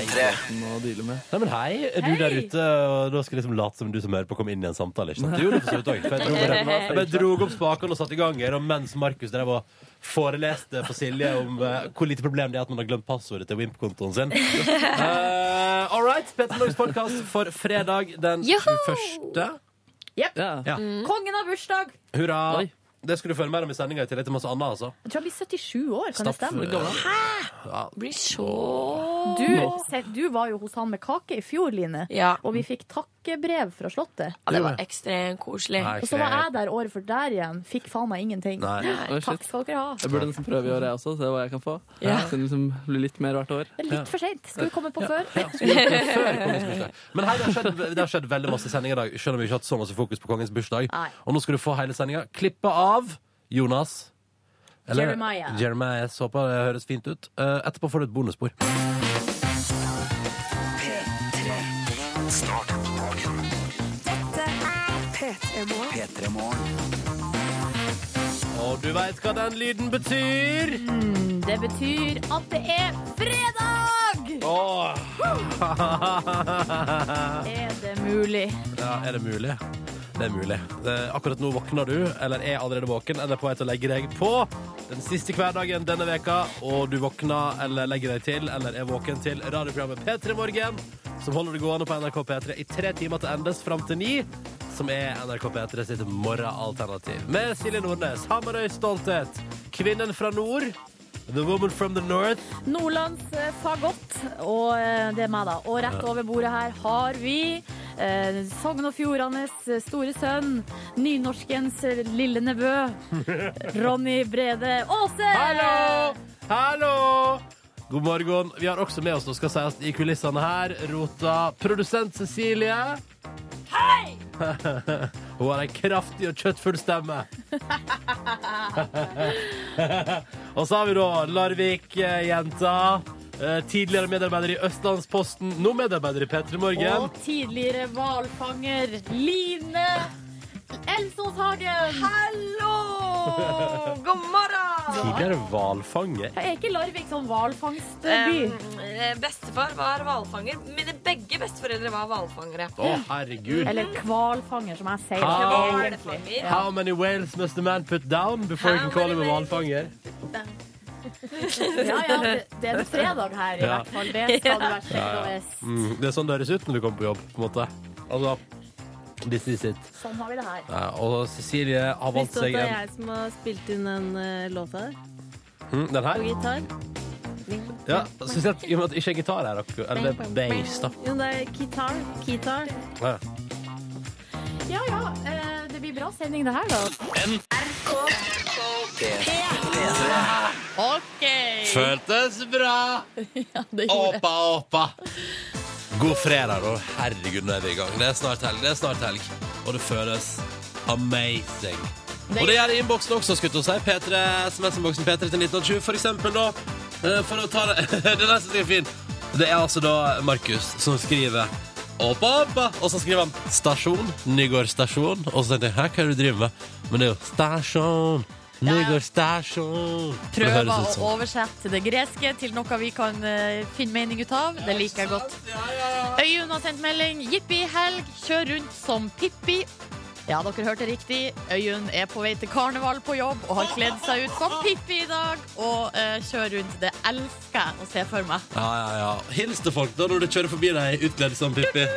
P3. å deale med. Nei, men hei, er du Hei. der ute? Og da skal jeg liksom late som du som hører på, komme inn i en samtale. Ikke sant? Du gjorde det for så vidt også, for Jeg dro bare, jeg bare dro opp spakene og satte i gang her, og mens Markus drev og foreleste for Silje om eh, hvor lite problem det er at man har glemt passordet til Wimp-kontoen sin. Uh, all right, Petter Morgens podkast for fredag den Joho! 21. Ja. Ja. Kongen har bursdag! Hurra. Oi. Det skal du følge mer om i sendinga, i tillegg til masse annet. altså. Jeg tror han blir 77 år, kan det stemme? Blir så Du, se, du var jo hos han med kake i fjor, Line. Ja. Og vi fikk takkebrev fra Slottet. ja, det var ekstremt koselig. Nei, Og så var jeg der året for der igjen. Fikk faen meg ingenting. Nei. Nei, Takk skal dere ha. Jeg burde nesten prøve i år, jeg også. Se hva jeg kan få. Ja. Siden det liksom blir litt mer hvert år. Det er litt for seint. Skulle vi komme på før? Før kongens bursdag. Men hei, det har, skjedd, det har skjedd veldig masse sendinger i dag, selv om vi ikke har hatt så masse fokus på kongens bursdag. Nei. Og nå skal du få hele sendinga. klippa av Jonas. Eller, Jeremiah. Jeremiah. Så håper det høres fint ut. Eh, etterpå får du et bonusspor. Og du veit hva den lyden betyr? Det betyr at det er fredag! Åh. Er det mulig? Ja, er det mulig? Det er mulig. Akkurat nå våkner du, eller er allerede våken, eller er på vei til å legge deg på den siste hverdagen denne veka, og du våkner eller legger deg til, eller er våken til radioprogrammet P3 Morgen, som holder det gående på NRK P3 i tre timer til endes fram til ni, som er NRK P3 sitt morgenalternativ. Med Silje Nordnes, Hamarøy Stolthet, kvinnen fra nord, The Woman from the North. Nordlands eh, fagott, og eh, det er meg, da. Og rett over bordet her har vi eh, Sogn og Fjordanes eh, store sønn, nynorskens eh, lille nevø, Ronny Brede Aase! Hallo! Hallo! God morgen. Vi har også med oss, nå skal sies, i kulissene her, rota produsent Cecilie. Hei! Hun har en kraftig og kjøttfull stemme. og så har vi da Larvik-jenta. eh, Tidligere medarbeider i Østlandsposten, nå medarbeider i P3 Morgen. Og tidligere hvalfanger Line Elsås Hagen! Hallo! God morgen! Tidligere hvalfanger. Er ikke Larvik sånn hvalfangstby? Um, eh, bestefar var hvalfanger. Mine begge besteforeldre var hvalfangere. Å, herregud. Eller hvalfanger, som jeg sier. How- Hvalfanger. How many whales must a man put down before you can call him a hvalfanger? Ja, ja, det, det er en fredag her, i Ja. hvert fall. Det skal du være sikker på. Mm, det er sånn det høres ut når du kommer på jobb, på en måte. Altså, this is it. Sånn har vi det her. Ja, og Cecilie har valgt Visste du at seg det er en jeg som har spilt inn den uh, låta her? hm, Den På her? gitar? Ja, Spesielt i og med at det ikke er gitar her. akkurat. Eller det er bass, da. Jo, det er gitar. Gitar. Ja. Ja ja, eh, det blir bra sending det her, da. OK! Føltes bra! Ja, det gjorde det. Åpa, åpa. God fredag, og Herregud, nå er vi i gang. Det er snart helg. Det er snart helg. Og det føles amazing. Og det gjør innboksen også, skulle jeg si. P3, SMS-innboksen P3 til 1920, for eksempel, da. Eh, For å ta det Det er nesten fin. Det er altså da Markus som skriver Oppa, oppa. Og så skriver han stasjon. Nygård stasjon. Og så tenkte jeg hæ, hva er det du driver med? Men det er jo stasjon. Nygård stasjon. For det Prøver å oversette det greske til noe vi kan eh, finne mening ut av. Det liker jeg godt. Øyunn har sendt melding. Jippi helg, kjør rundt som Pippi. Ja, dere hørte riktig. Øyunn er på vei til karneval på jobb og har kledd seg ut som Pippi i dag. Og eh, kjører rundt. Det elsker jeg å se for meg. Ja, ja, ja. Hils til folk da når du kjører forbi deg utkledd som Pippi.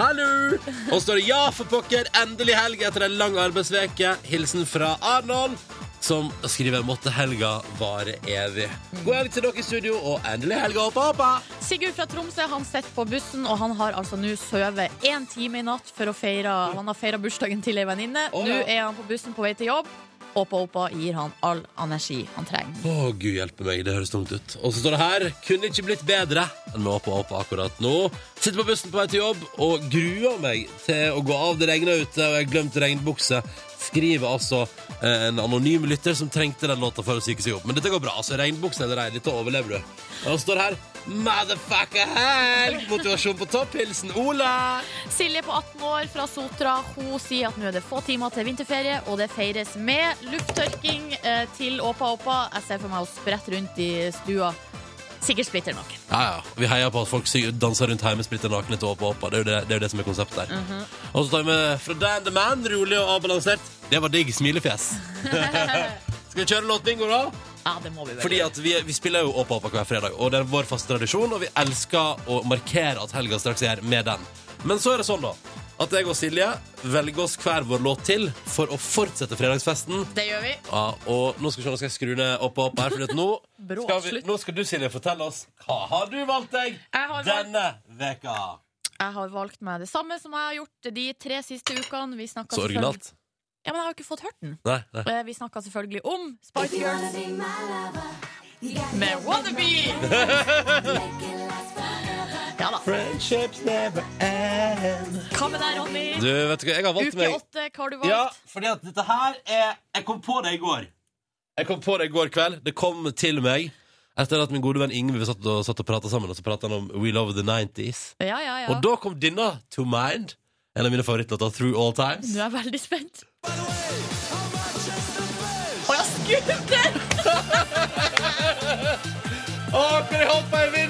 Hallo! Og så står det 'ja, for pokker', endelig helg etter en lang arbeidsveke. Hilsen fra Arnold, som skriver 'måtte helga vare evig'. God helg til dere i studio, og endelig helga opp, oppa! Sigurd fra Tromsø han sitter på bussen, og han har altså nå sovet én time i natt for å feire Han har feira bursdagen til ei venninne. Å, Nå er han på bussen på vei til jobb. Åpa Åpa gir han all energi han trenger. Å, gud hjelpe meg, det høres tungt ut. Og så står det her 'kunne ikke blitt bedre' enn med Åpa Åpa akkurat nå. Sitter på bussen på vei til jobb og gruer meg til å gå av. Det regner ute, og jeg har glemt regnbukse. Skriver altså eh, en anonym lytter som trengte den låta for å psyke seg opp. Men dette går bra. altså Regnbukse eller ei, dette overlever du. Og han står her 'Motherfucker helg'! Motivasjon på topp. Hilsen Ola. Silje på 18 år fra Sotra Hun sier at nå er det få timer til vinterferie, og det feires med lufttørking eh, til Åpa Åpa. Jeg ser for meg å sprette rundt i stua Sikkert splitter naken. Ja, ja. Vi heier på at folk danser rundt hjemme splitter nakne til Åpa Åpa. Det er jo det, det, er jo det som er konseptet der. Mhm. Og så tar vi med fra Dan the Man, rolig og avbalansert. Det var digg smilefjes. Skal vi kjøre låtbingo, da? Ja, det må vi vel. Fordi at vi, vi spiller jo Åpa Åpa hver fredag, og det er vår faste tradisjon, og vi elsker å markere at helga straks er med den. Men så er det sånn, da, at jeg og Silje velger oss hver vår låt til for å fortsette fredagsfesten. Det gjør vi. Ja, og nå skal, vi se, nå skal jeg skru ned opp og opp her, for nå, skal vi, nå skal du, Silje, fortelle oss hva har du valgt deg valgt, denne veka. jeg har valgt meg det samme som jeg har gjort de tre siste ukene. Så selvfølgelig- originalt. Ja, men jeg har jo ikke fått hørt den. Nei, nei. Eh, Vi snakka selvfølgelig om Spice Girls med Wannabe. Ja da. Friendships never end. Hva med deg, Ronny? Du, vet du hva, jeg har valgt Uke meg åtte, hva har du valgt? Ja, fordi at dette her er Jeg kom på det i går. Jeg kom på det i går kveld. Det kom til meg etter at min gode venn Ingvild satt og, satt og prata sammen, og så prata han om We Love the 90s. Ja, ja, ja. Og da kom denne to mind. En av mine favorittlåter Through All Times. Nå er jeg veldig spent. Å ja, scooter! Å, kan jeg håpe jeg vinner!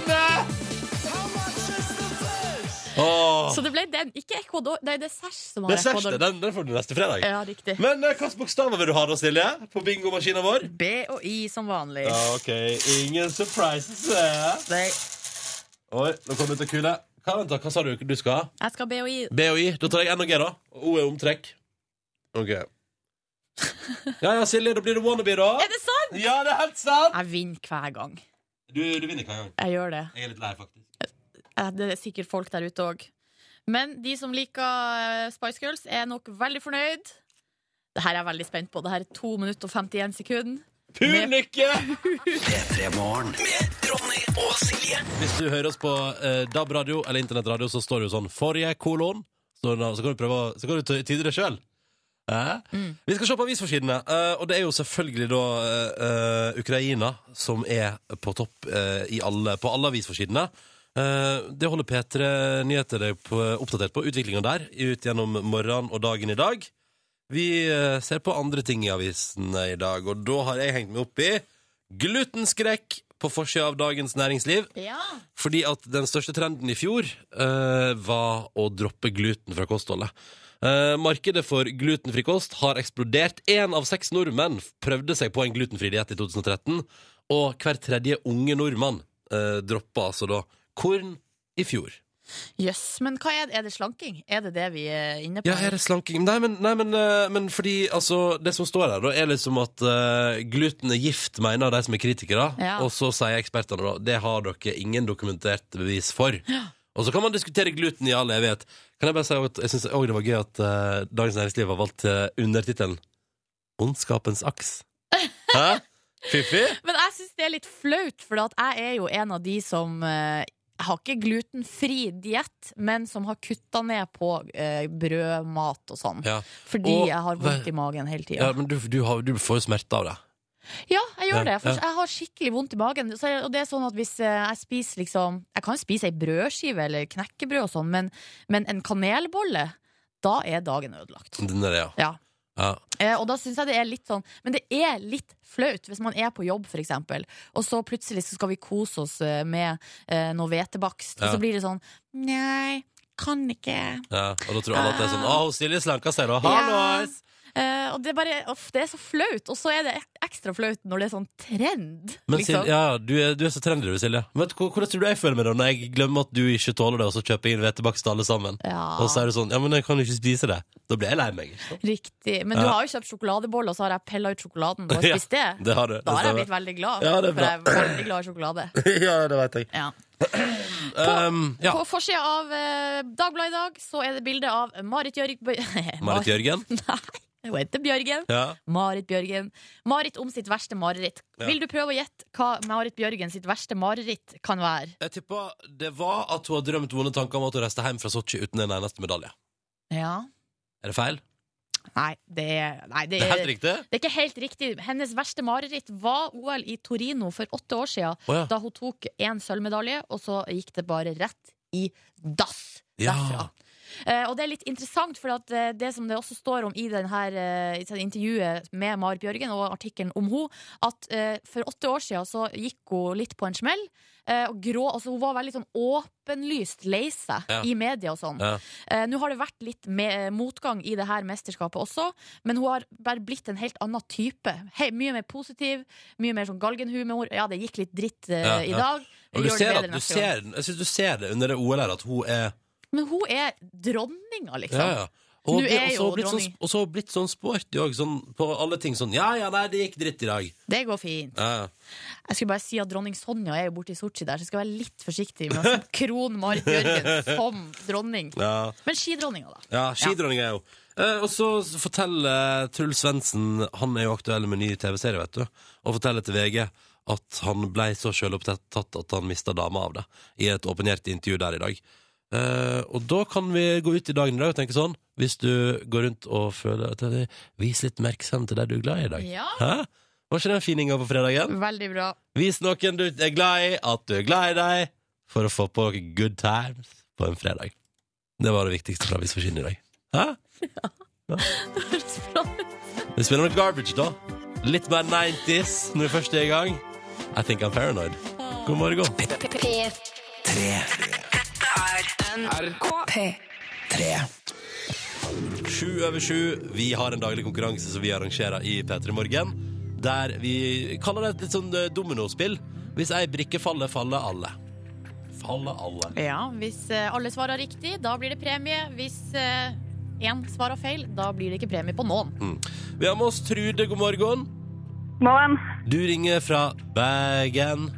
Så det ble den, ikke Ecuador. Nei, det er Sash som det har er Ecuador. det. Den, den får du neste fredag. Ja, riktig. Men eh, hvilke bokstaver vil du ha da, Silje? På bingomaskinen vår? B og I som vanlig. Ja, OK. Ingen surprises der. Nei, Oi, nå kommer det til kule. Hva, vent da, hva sa du du skal ha? jeg skal B og I. B og I. Da tar jeg N og G, da. Og O er omtrekk. OK. Ja ja, Silje, da blir det wannabe, da. Er det sant? Ja, det er helt sant! Jeg vinner hver gang. Du, du vinner hver gang. Jeg gjør det. Jeg er litt lei, faktisk. Eh, Det er sikkert folk der ute òg. Men de som liker eh, Spice Girls, er nok veldig fornøyd. Det her er jeg veldig spent på. Det her er 2 minutter og 51 sekunder. Pur lykke! P3 Morgen med Ronny og Silje. Hvis du hører oss på eh, DAB-radio eller internettradio, så står det jo sånn 'forrige kolon'. Så, så kan du prøve Så kan du tyde det sjøl. Vi skal se på avisforsidene, eh, og det er jo selvfølgelig da eh, eh, Ukraina som er på topp eh, i alle, på alle avisforsidene. Eh, det holder P3 Nyheter deg oppdatert på utviklinga der ut gjennom morgenen og dagen i dag. Vi eh, ser på andre ting i avisene i dag, og da har jeg hengt meg opp i glutenskrekk på forsida av Dagens Næringsliv. Ja. Fordi at den største trenden i fjor uh, var å droppe gluten fra kostholdet. Uh, markedet for glutenfri kost har eksplodert. Én av seks nordmenn prøvde seg på en glutenfri diett i 2013, og hver tredje unge nordmann uh, droppa altså da korn i fjor. Jøss. Men hva er det? Er det slanking? Er det det vi er inne på? Ja, er det slanking? Nei, men, nei, men, eh, men fordi altså, Det som står her, da, er liksom at uh, gluten er gift, mener de som er kritikere. Ja. Og så sier ekspertene da det har dere ingen dokumentert bevis for. Og så kan man diskutere gluten i all evighet. Kan jeg bare si at jeg syns òg det var gøy at uh, Dagens Næringsliv har valgt uh, undertittelen 'Ondskapens aks'. Hæ? Fiffi? Men jeg syns det er litt flaut, for at jeg er jo en av de som eh, har ikke glutenfri diett, men som har kutta ned på eh, brød, mat og sånn. Ja. Fordi Og- jeg har vondt i magen hele ja, men du, du, har, du får jo smerte av det. Ja, jeg gjør det. For jeg har skikkelig vondt i magen. Så jeg, og det er sånn at hvis eh, jeg spiser liksom Jeg kan spise ei brødskive eller knekkebrød og sånn, men, men en kanelbolle, da er dagen ødelagt. Den er det, ja. Ja. Ja. Eh, og da synes jeg det er litt sånn Men det er litt flaut hvis man er på jobb, eksempel, og så plutselig så skal vi kose oss eh, med eh, noe hvetebakst, og så blir det sånn Nei, kan ikke. ja. Og da tror alle at det er sånn Ah. Å, Silje slanka seg, da. Hallois! Eh, og det er bare uff, Det er så flaut, og så er det ekstra flaut når det er sånn trend. Men liksom. Ja, du, er, du er så trendy, du, Silje. Vet, du, hvordan tror du jeg føler meg da når jeg glemmer at du ikke tåler det, og så kjøper jeg inn hvetebakst til alle sammen? Ja, Og så er det sånn Ja, men jeg kan jo ikke spise det. Da blir jeg lei meg. Ikke sant? Riktig. Men du Ja. har jo kjøpt sjokoladeboller, og så har jeg pella ut sjokoladen og Ja, spist det. Det har du. Da har jeg blitt veldig glad, Ja, det er for jeg er veldig glad i sjokolade. ja, det vet jeg. Ja. Um, ja. På forsida av eh, Dagbladet i dag så er det bilde av Marit Jørg... Marit Jørgen? Nei, hun heter Bjørgen. Ja. Marit Bjørgen. Marit om sitt verste mareritt. Ja. Vil du prøve å gjette hva Marit Bjørgen sitt verste mareritt kan være? Jeg tipper det var at hun har drømt vonde tanker om at hun reiste hjem fra Sotsji uten en eneste medalje. Ja. Er det feil? Nei, det nei, det Det er helt riktig. det er ikke helt riktig. Hennes verste mareritt var OL i Torino for åtte år siden. Oh, ja. Da hun tok én sølvmedalje, og så gikk det bare rett i dass Ja. derfra. Eh, og det er litt interessant, for at eh, det som det også står om i, den her, eh, intervjuet med Marit Bjørgen og artikkelen om henne, at eh, for åtte år siden så gikk hun litt på en smell. eh, og grå, altså Hun var veldig sånn åpenlyst lei seg Ja. i media og sånn. Ja. Eh, Nå har det vært litt motgang i det her mesterskapet også, men hun har bare blitt en helt annen type. Hei, mye mer positiv, mye mer sånn galgenhumor. Ja, det gikk litt dritt eh, Ja, i dag. Og du ser at du ser, jeg synes du ser det under det OL her, at hun er Men hun er dronninga, liksom. Ja, ja. Og, bli- er og så blitt sånn, og så blitt sånn sporty òg, sånn på alle ting sånn Ja, ja, nei, det gikk dritt i dag. Det går fint. Ja, ja. Jeg skulle bare si at dronning Sonja er jo borte i Sotsji der, så jeg skal være litt forsiktig med å krone Marit Bjørgen som dronning. ja. Men skidronninga, da. Ja, skidronninga er jo. Eh, og så forteller Truls Svendsen, han er jo aktuell med ny TV-serie, vet du, og forteller til VG at han ble så sjølopptatt at han mista dama av det, i et åpenhjertig intervju der i dag. Eh, og da kan vi gå ut i dagen i dag og tenke sånn, hvis du går rundt og føler at det Vis litt merksomhet til deg du er glad i i dag. Ja. Hæ? Var ikke det en fin inngang på fredagen? Veldig bra. Vis noen du er glad i, at du er glad i deg, for å få på noen good times på en fredag. Det var det viktigste fra Vis for i dag. Hæ? Ja. Vi spiller noe garbage, da. Litt mer 90s når vi først er i gang. I think I'm paranoid. God morgen. Sju over sju. Vi har en daglig konkurranse som vi arrangerer i P3 Morgen. Der vi kaller det et litt sånn eh, dominospill. Hvis ei brikke faller, faller alle. Faller alle. Ja, Hvis eh, alle svarer riktig, da blir det premie. Hvis én svarer feil, da blir det ikke premie på noen. Vi har med oss Trude, god morgen. Morgen. Du ringer fra Bergen.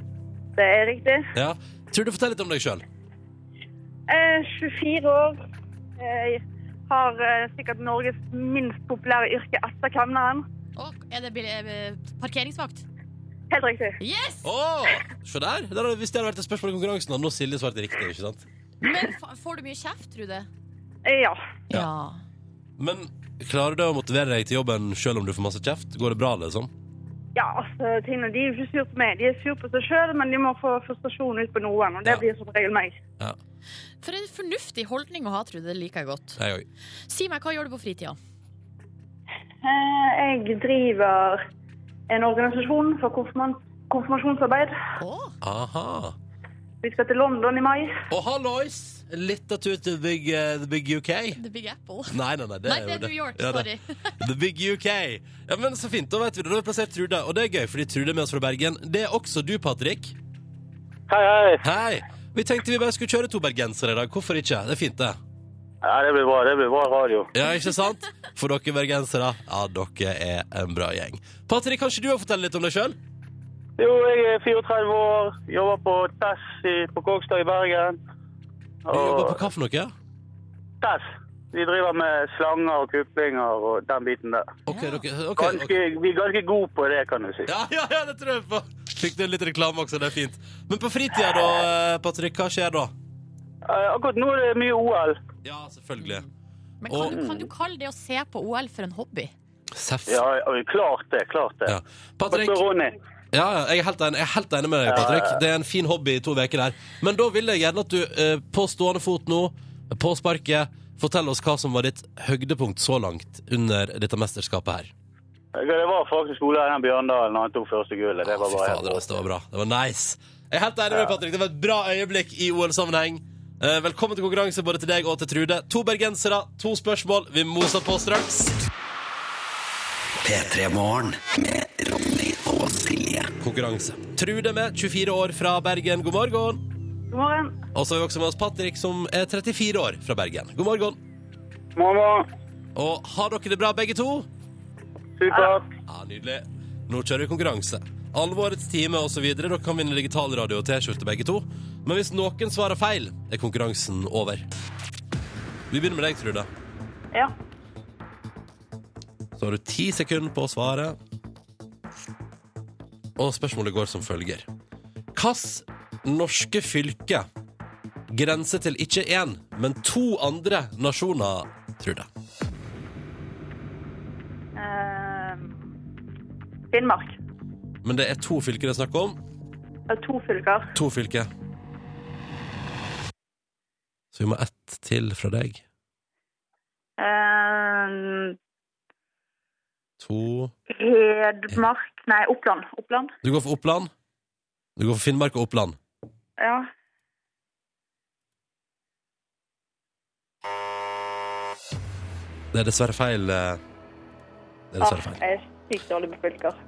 Det er riktig. Ja. Trude, fortell litt om deg sjøl. Er 24 år. Jeg har eh, sikkert Norges minst populære yrke etter kemneren. Og er det bil- eh, parkeringsvakt? Helt riktig. Yes! Å, se der! der hadde- hvis det hadde vært et spørsmål i konkurransen, hadde nå Silje svart riktig. ikke sant? Men fa- får du mye kjeft, Trude? Eh, Ja. Ja. Men klarer du å motivere deg til jobben selv om du får masse kjeft? Går det bra, liksom? Ja, altså, tingene de er jo ikke sur på meg. De er sur på seg sjøl, men de må få frustrasjon ut på noen, og det Ja. blir som regel meg. Ja, For en fornuftig holdning å ha, Trude. Det liker jeg godt. jeg. Si meg, hva gjør du på fritida? Eh, Jeg driver en organisasjon for konfirmasjonsarbeid. Oh. Aha. Vi skal til London i mai. Og hallois! En av tur til big, uh, the Big UK. The Big Apple. Nei, nei, nei. Det Nei, det er New York. Ja, Sorry. The Big UK. Ja, men Så fint. Da vet vi det. Da har vi plassert Trude. Og det er gøy, fordi Trude er med oss fra Bergen. Det er også du, Patrick. Hei, hei. Hei! Vi tenkte vi bare skulle kjøre to bergensere i dag. Hvorfor ikke? Det er fint, det. Ja, det blir bra. Det blir bra radio. Ja, ikke sant? For dere bergensere, ja, dere er en bra gjeng. Patrick, kan ikke du fortelle litt om deg sjøl? Jo, jeg er 34 år, jobber på TESS på Kågstad i Bergen. Du jobber på Og hva for noe? TESS, vi driver med slanger og kuplinger og den biten der. Ok, okay, ok, Ganske, ok. Vi er ganske gode på det, kan du si. Ja, ja, ja, det tror jeg på. Fikk du litt reklame også, det er fint. Men på fritida da, eh, Patrick, hva skjer da? Eh, Akkurat nå er det mye OL. Ja, selvfølgelig. Men kan, du, kan du kalle det å se på OL for en hobby? Seff. Ja, ja, klart det, klart det. Ja. Patrick? Ja, ja, jeg, er helt enig, jeg er helt enig med deg, Patrick. Det er en fin hobby i to uker der. Men da vil jeg gjerne at du eh, på stående fot nå, på sparket, forteller oss hva som var ditt høydepunkt så langt under dette mesterskapet her. Det var faktisk Ola Einar Bjørndalen når han tok første gullet. Det var bare helt altså, det var bra. Det var nice. Jeg er helt enig med deg, Patrick. Det var et bra øyeblikk i OL-sammenheng. Eh, velkommen til konkurranse både til deg og til Trude. To bergensere, to spørsmål. Vi moser på straks. P3 Morgen med Ronny og Silje. Konkurranse. Trude med 24 år fra Bergen. God morgen. God morgen. Og så har vi også med oss Patrick, som er 34 år fra Bergen. God morgen. Morgen. Og har dere det bra, begge to? supert. Ja, Nydelig. Nå kjører vi konkurranse. Alvorets time osv. Dere kan vinne digitalradio og T-skjorte, begge to. Men hvis noen svarer feil, er konkurransen over. Vi begynner med deg, Trude. Ja. Så har du ti sekunder på å svare. Og spørsmålet går som følger. Hvilket norske fylke grenser til ikke én, men to andre nasjoner, Trude? Uh, Finnmark. Men det er to fylker det er snakk om. Det er to fylker. To fylker. Så vi må ett til fra deg. Eh, To Hedmark Nei, Oppland. Oppland. Du går for Oppland. Du går for Finnmark og Oppland. Ja. Det er dessverre feil. eh, Det er dessverre feil. Jeg er sykt dårlig på fylker.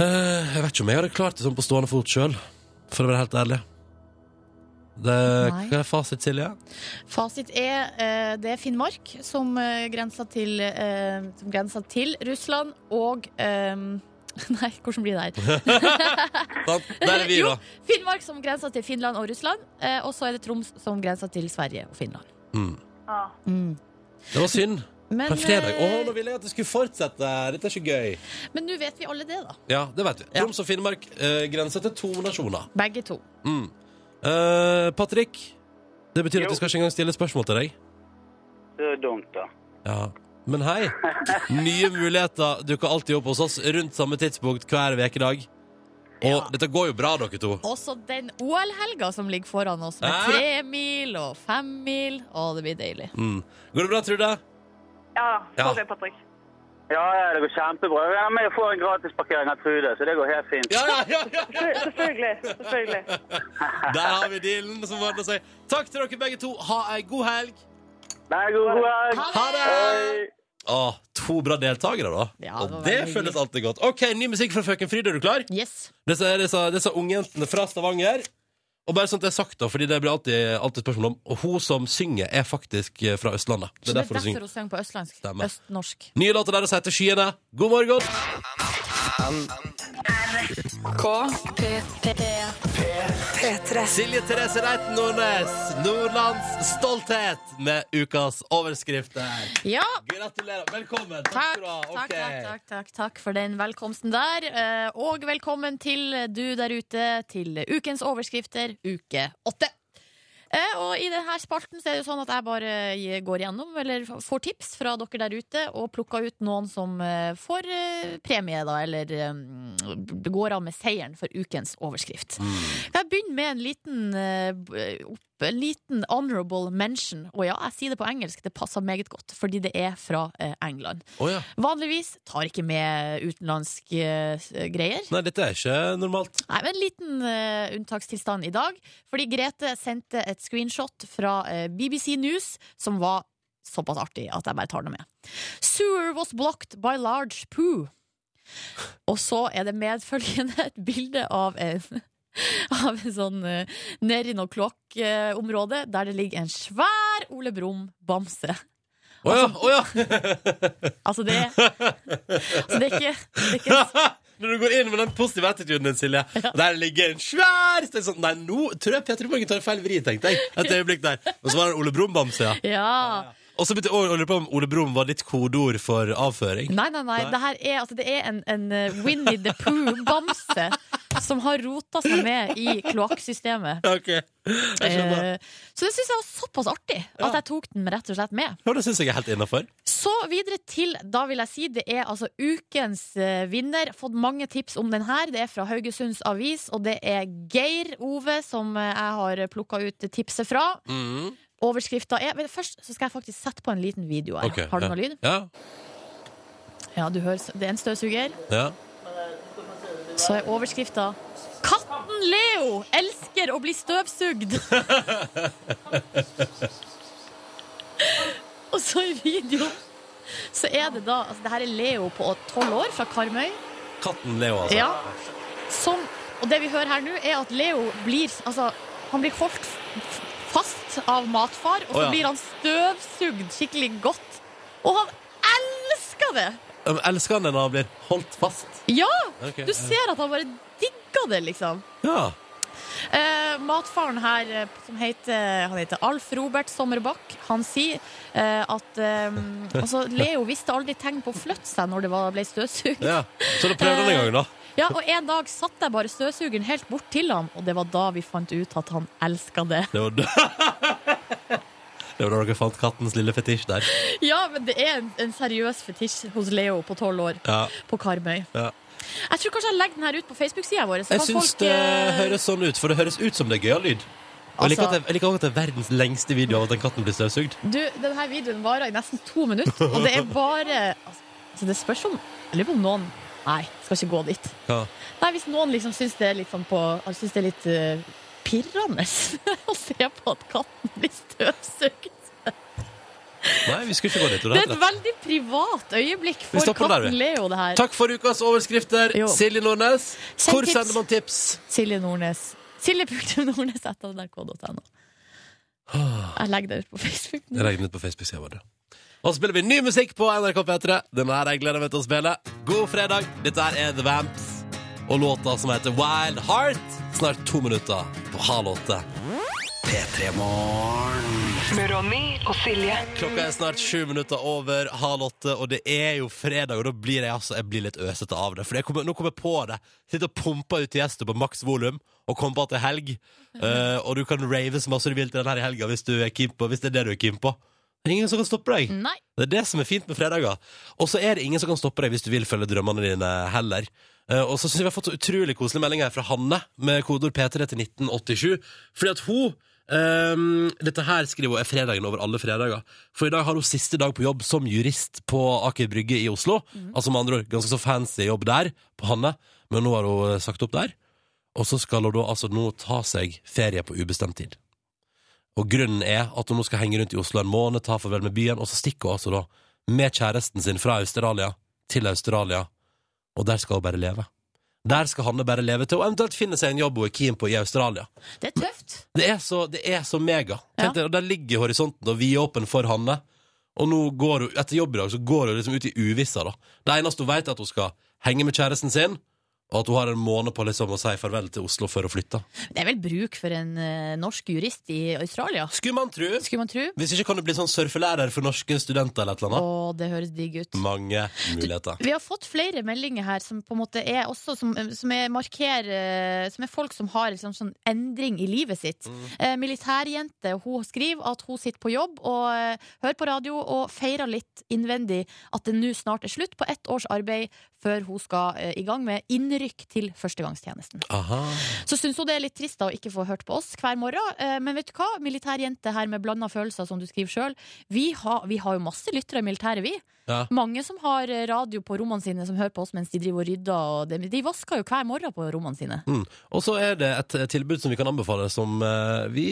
Eh, jeg vet ikke om jeg hadde klart det sånn på stående fot sjøl, for å være helt ærlig. Det, hva er fasit, Silje? Fasit er eh, det er Finnmark som uh, grenser til, eh, som grenser til Russland og eh, Nei, hvordan blir det her? Der er vi, Jo. Finnmark som grenser til Finland og Russland. eh, og så er det Troms som grenser til Sverige og Finland. Mm. Ah. Mm. Det var synd. Men, På fredag. Å, eh, nå ville jeg at det skulle fortsette. Dette er ikke gøy. men nå vet vi alle det, da. Ja, det vet vi. Ja. Troms og Finnmark eh, grenser til to nasjoner. Begge to. Mm. Eh, Patrick, det betyr Jo. at vi skal ikke engang stille spørsmål til deg. Det er dumt, da. Ja. Men hei, nye muligheter dukker alltid opp hos oss rundt samme tidspunkt hver ukedag. Og Ja. dette går jo bra, dere to. Også den OL-helga som ligger foran oss, med Hæ? tre mil og fem mil. Å, det blir deilig. Mm. Går det bra, Trude? Ja, Ja. det, Patrick. Ja, ja, det går kjempebra. Jeg er med og får en gratisparkering av Trude, så det går helt fint. Ja, ja, ja, ja. Selvfølgelig. selvfølgelig. Der har vi dealen som ordner seg. Takk til dere begge to. Ha ei god helg. Nei, god, god helg. Ha det! Hei. Å, to bra deltakere, da. Ja, det og det føles alltid godt. OK, ny musikk fra Frøken Fryd. Er du klar? Yes. Disse, disse, disse ungjentene fra Stavanger. Og bare sånn at det er sagt, da, fordi det blir alltid, alltid spørsmål om Og hun som synger, er faktisk eh, fra Østlandet. Det er derfor hun synger. hun synger på østlandsk. Stemmer. Østnorsk. Nye låter deres heter Skyene. God morgen! Silje Therese Reiten Nordnes, Nordlands stolthet med ukas overskrifter. Ja, Gratulerer. Velkommen. Takk, Takk, okay. takk, takk, takk, takk, takk for den velkomsten der. Eh, Og velkommen til du der ute til ukens overskrifter, uke åtte. Eh, Og i denne spalten så er det jo sånn at jeg bare går gjennom, eller får tips fra dere der ute, og plukker ut noen som eh, får eh, premie, da, eller går av med seieren for ukens overskrift. Kan jeg begynne med en liten, en liten honorable mention? Og ja, jeg sier det på engelsk, det passer meget godt, fordi det er fra eh, England. Oh, ja. Vanligvis tar ikke med utenlandske eh, greier. Nei, dette er ikke normalt. Nei, men en liten uh, unntakstilstand i dag. Fordi Grete sendte et screenshot fra uh, BBC News som var såpass artig at jeg bare tar det med. Sewer was blocked by large poo. Og så er det medfølgende et bilde av en av en sånn uh, nedi noe kloakkområde der det ligger en svær Ole Brumm-bamse. Å ja! Å ja! Altså, det altså, det er ikke, det er ikke Når du går inn med den positive attituden din, Silje, og der ligger en svær så sånn, Nei, nå tror jeg Peter Morgen tar feil vri, tenkte jeg. Et øyeblikk der. Og så var det Ole Brumm-bamse, ja. Ja. Og så begynte jeg på om Ole Brumm var ditt kodeord for avføring. Nei, nei, nei. Nei. Det er, altså, det er en, en eh, Winnie the Pooh-bamse som har rota seg med i kloakksystemet. Ok, jeg skjønner. Eh, så det syns jeg var såpass artig at jeg tok den rett og slett med. Ja, det synes jeg er helt innenfor. Så videre til, da vil jeg si, det er altså ukens eh, vinner. Fått mange tips om den her. Det er fra Haugesunds Avis, og det er Geir Ove som eh, jeg har plukka ut tipset fra. Mm. Overskrifta er men Først så skal jeg faktisk sette på en liten video her. Okay, Har du ja. noe lyd? Ja. Ja, du hører, det er en støvsuger. ja. Så er overskrifta 'Katten Leo elsker å bli støvsugd'. Og så i videoen så er det da altså Det her er Leo på tolv år fra Karmøy. Katten Leo, altså. Ja. Som, og det vi hører her nå, er at Leo blir Altså, han blir holdt fast av matfar, og så oh, ja. blir han støvsugd skikkelig godt. Og han elsker det! Um, Elsker han det når han blir holdt fast? Ja! Okay. Du ser at han bare digger det, liksom. Ja. Eh, matfaren her, eh, som heter, han heter Alf Robert Sommerbakk, han sier eh, at eh, altså, Leo visste aldri tegn på å flytte seg når det var, ble støvsugd. ja. Så da prøvde han en gang, da. Ja, og En dag satt jeg bare støvsugeren helt bort til ham, og det var da vi fant ut at han elska det. Det var da Det var da dere fant kattens lille fetisj der. Ja, men det er en, en seriøs fetisj hos Leo på tolv år Ja. på Karmøy. Ja. Jeg tror kanskje jeg legger den her ut på Facebook-sida vår. Jeg syns folk, det eh, høres sånn ut, for det høres ut som det er gøyal lyd. Og Altså- jeg liker også at det er verdens lengste video av at den katten blir støvsugd. Du, denne videoen varer i nesten to minutter, og det er bare altså, Det spørs om Jeg lurer på om noen Nei, skal ikke gå dit. Ja. Nei, Hvis noen liksom syns det er litt sånn på altså, Syns det er litt eh, pirrende å se på at katten blir støvsugd. Nei, vi skulle ikke gå dit. Det er et veldig privat øyeblikk for katten. Leo, det her. Takk for ukas overskrifter. Jo. Silje Nordnes, Send hvor tips. sender man tips? Silje Nordnes. Silje.nordnes etter nrk.no. Jeg legger det ut på Facebook. Jeg legger det ut på Facebook-sida vår. Og så spiller vi ny musikk på NRK P3. Den her jeg gleder meg til å spille. God fredag. Dette er The Vamps og låta som heter Wild Heart. Snart to minutter på halv åtte. P3 Morgen. Med Ronny og Silje. Klokka er snart sju minutter over halv åtte, og det er jo fredag, og da blir jeg altså jeg blir litt øsete av det. For jeg kommer, nå kommer jeg på det. Sitter og pumper ut gjester på maks volum, og kommer på at det er helg. Uh, og du kan rave så masse du vil til den her i helga hvis, du er keen på, hvis det er det du er keen på. Ingen som kan stoppe deg. Nei. Det er det som er fint med fredager. Og så er det ingen som kan stoppe deg hvis du vil følge drømmene dine heller. Eh, og så syns jeg vi har fått så utrolig koselig melding her fra Hanne med kodeord P3 til 1987. Fordi at hun Um, Dette her skriver hun er fredagen over alle fredager. For i dag har hun siste dag på jobb som jurist på Aker Brygge i Oslo. Altså med andre ord ganske så fancy jobb der, på Hanne. Men nå har hun eh, sagt opp der. Og så skal hun da altså nå ta seg ferie på ubestemt tid. Og grunnen er at hun nå skal henge rundt i Oslo en måned, ta farvel med byen, og så stikker hun altså da med kjæresten sin fra Australia til Australia, og der skal hun bare leve. Der skal Hanne bare leve til, og eventuelt finne seg en jobb hun er keen på i Australia. Det er tøft. Det er så, det er så mega. Ja. Deg, og Der ligger horisonten og vidåpen for Hanne. Og nå går hun, etter jobb i dag så går hun liksom ut i uvissa. da. Det eneste hun vet, er at hun skal henge med kjæresten sin, og at hun har en måned på liksom å si farvel til Oslo før hun flytter. Det er vel bruk for en uh, norsk jurist i Australia, Skulle man tro. skulle man tro. Hvis ikke kan du bli sånn surfelærer for norske studenter eller et eller annet. Å, det høres digg ut. Mange muligheter. Vi har fått flere meldinger her som på en måte er også som, som er markerer Som er folk som har liksom sånn endring i livet sitt. Eh, militærjente hun skriver at hun sitter på jobb og uh, hører på radio og feirer litt innvendig at det nå snart er slutt på ett års arbeid før hun skal uh, i gang med innrykk til førstegangstjenesten. Aha. Så syns hun det er litt trist da å ikke få hørt på oss hver morgen. Eh, Men vet du hva? Militærjente her med blanda følelser, som du skriver sjøl. Vi, har- vi har jo masse lyttere i militæret, vi. Ja. Mange som har eh, radio på rommene sine, som hører på oss mens de driver og rydder. Og de, de vasker jo hver morgen på rommene sine. Mm. Og så er det et eh, tilbud som vi kan anbefale, som uh, vi,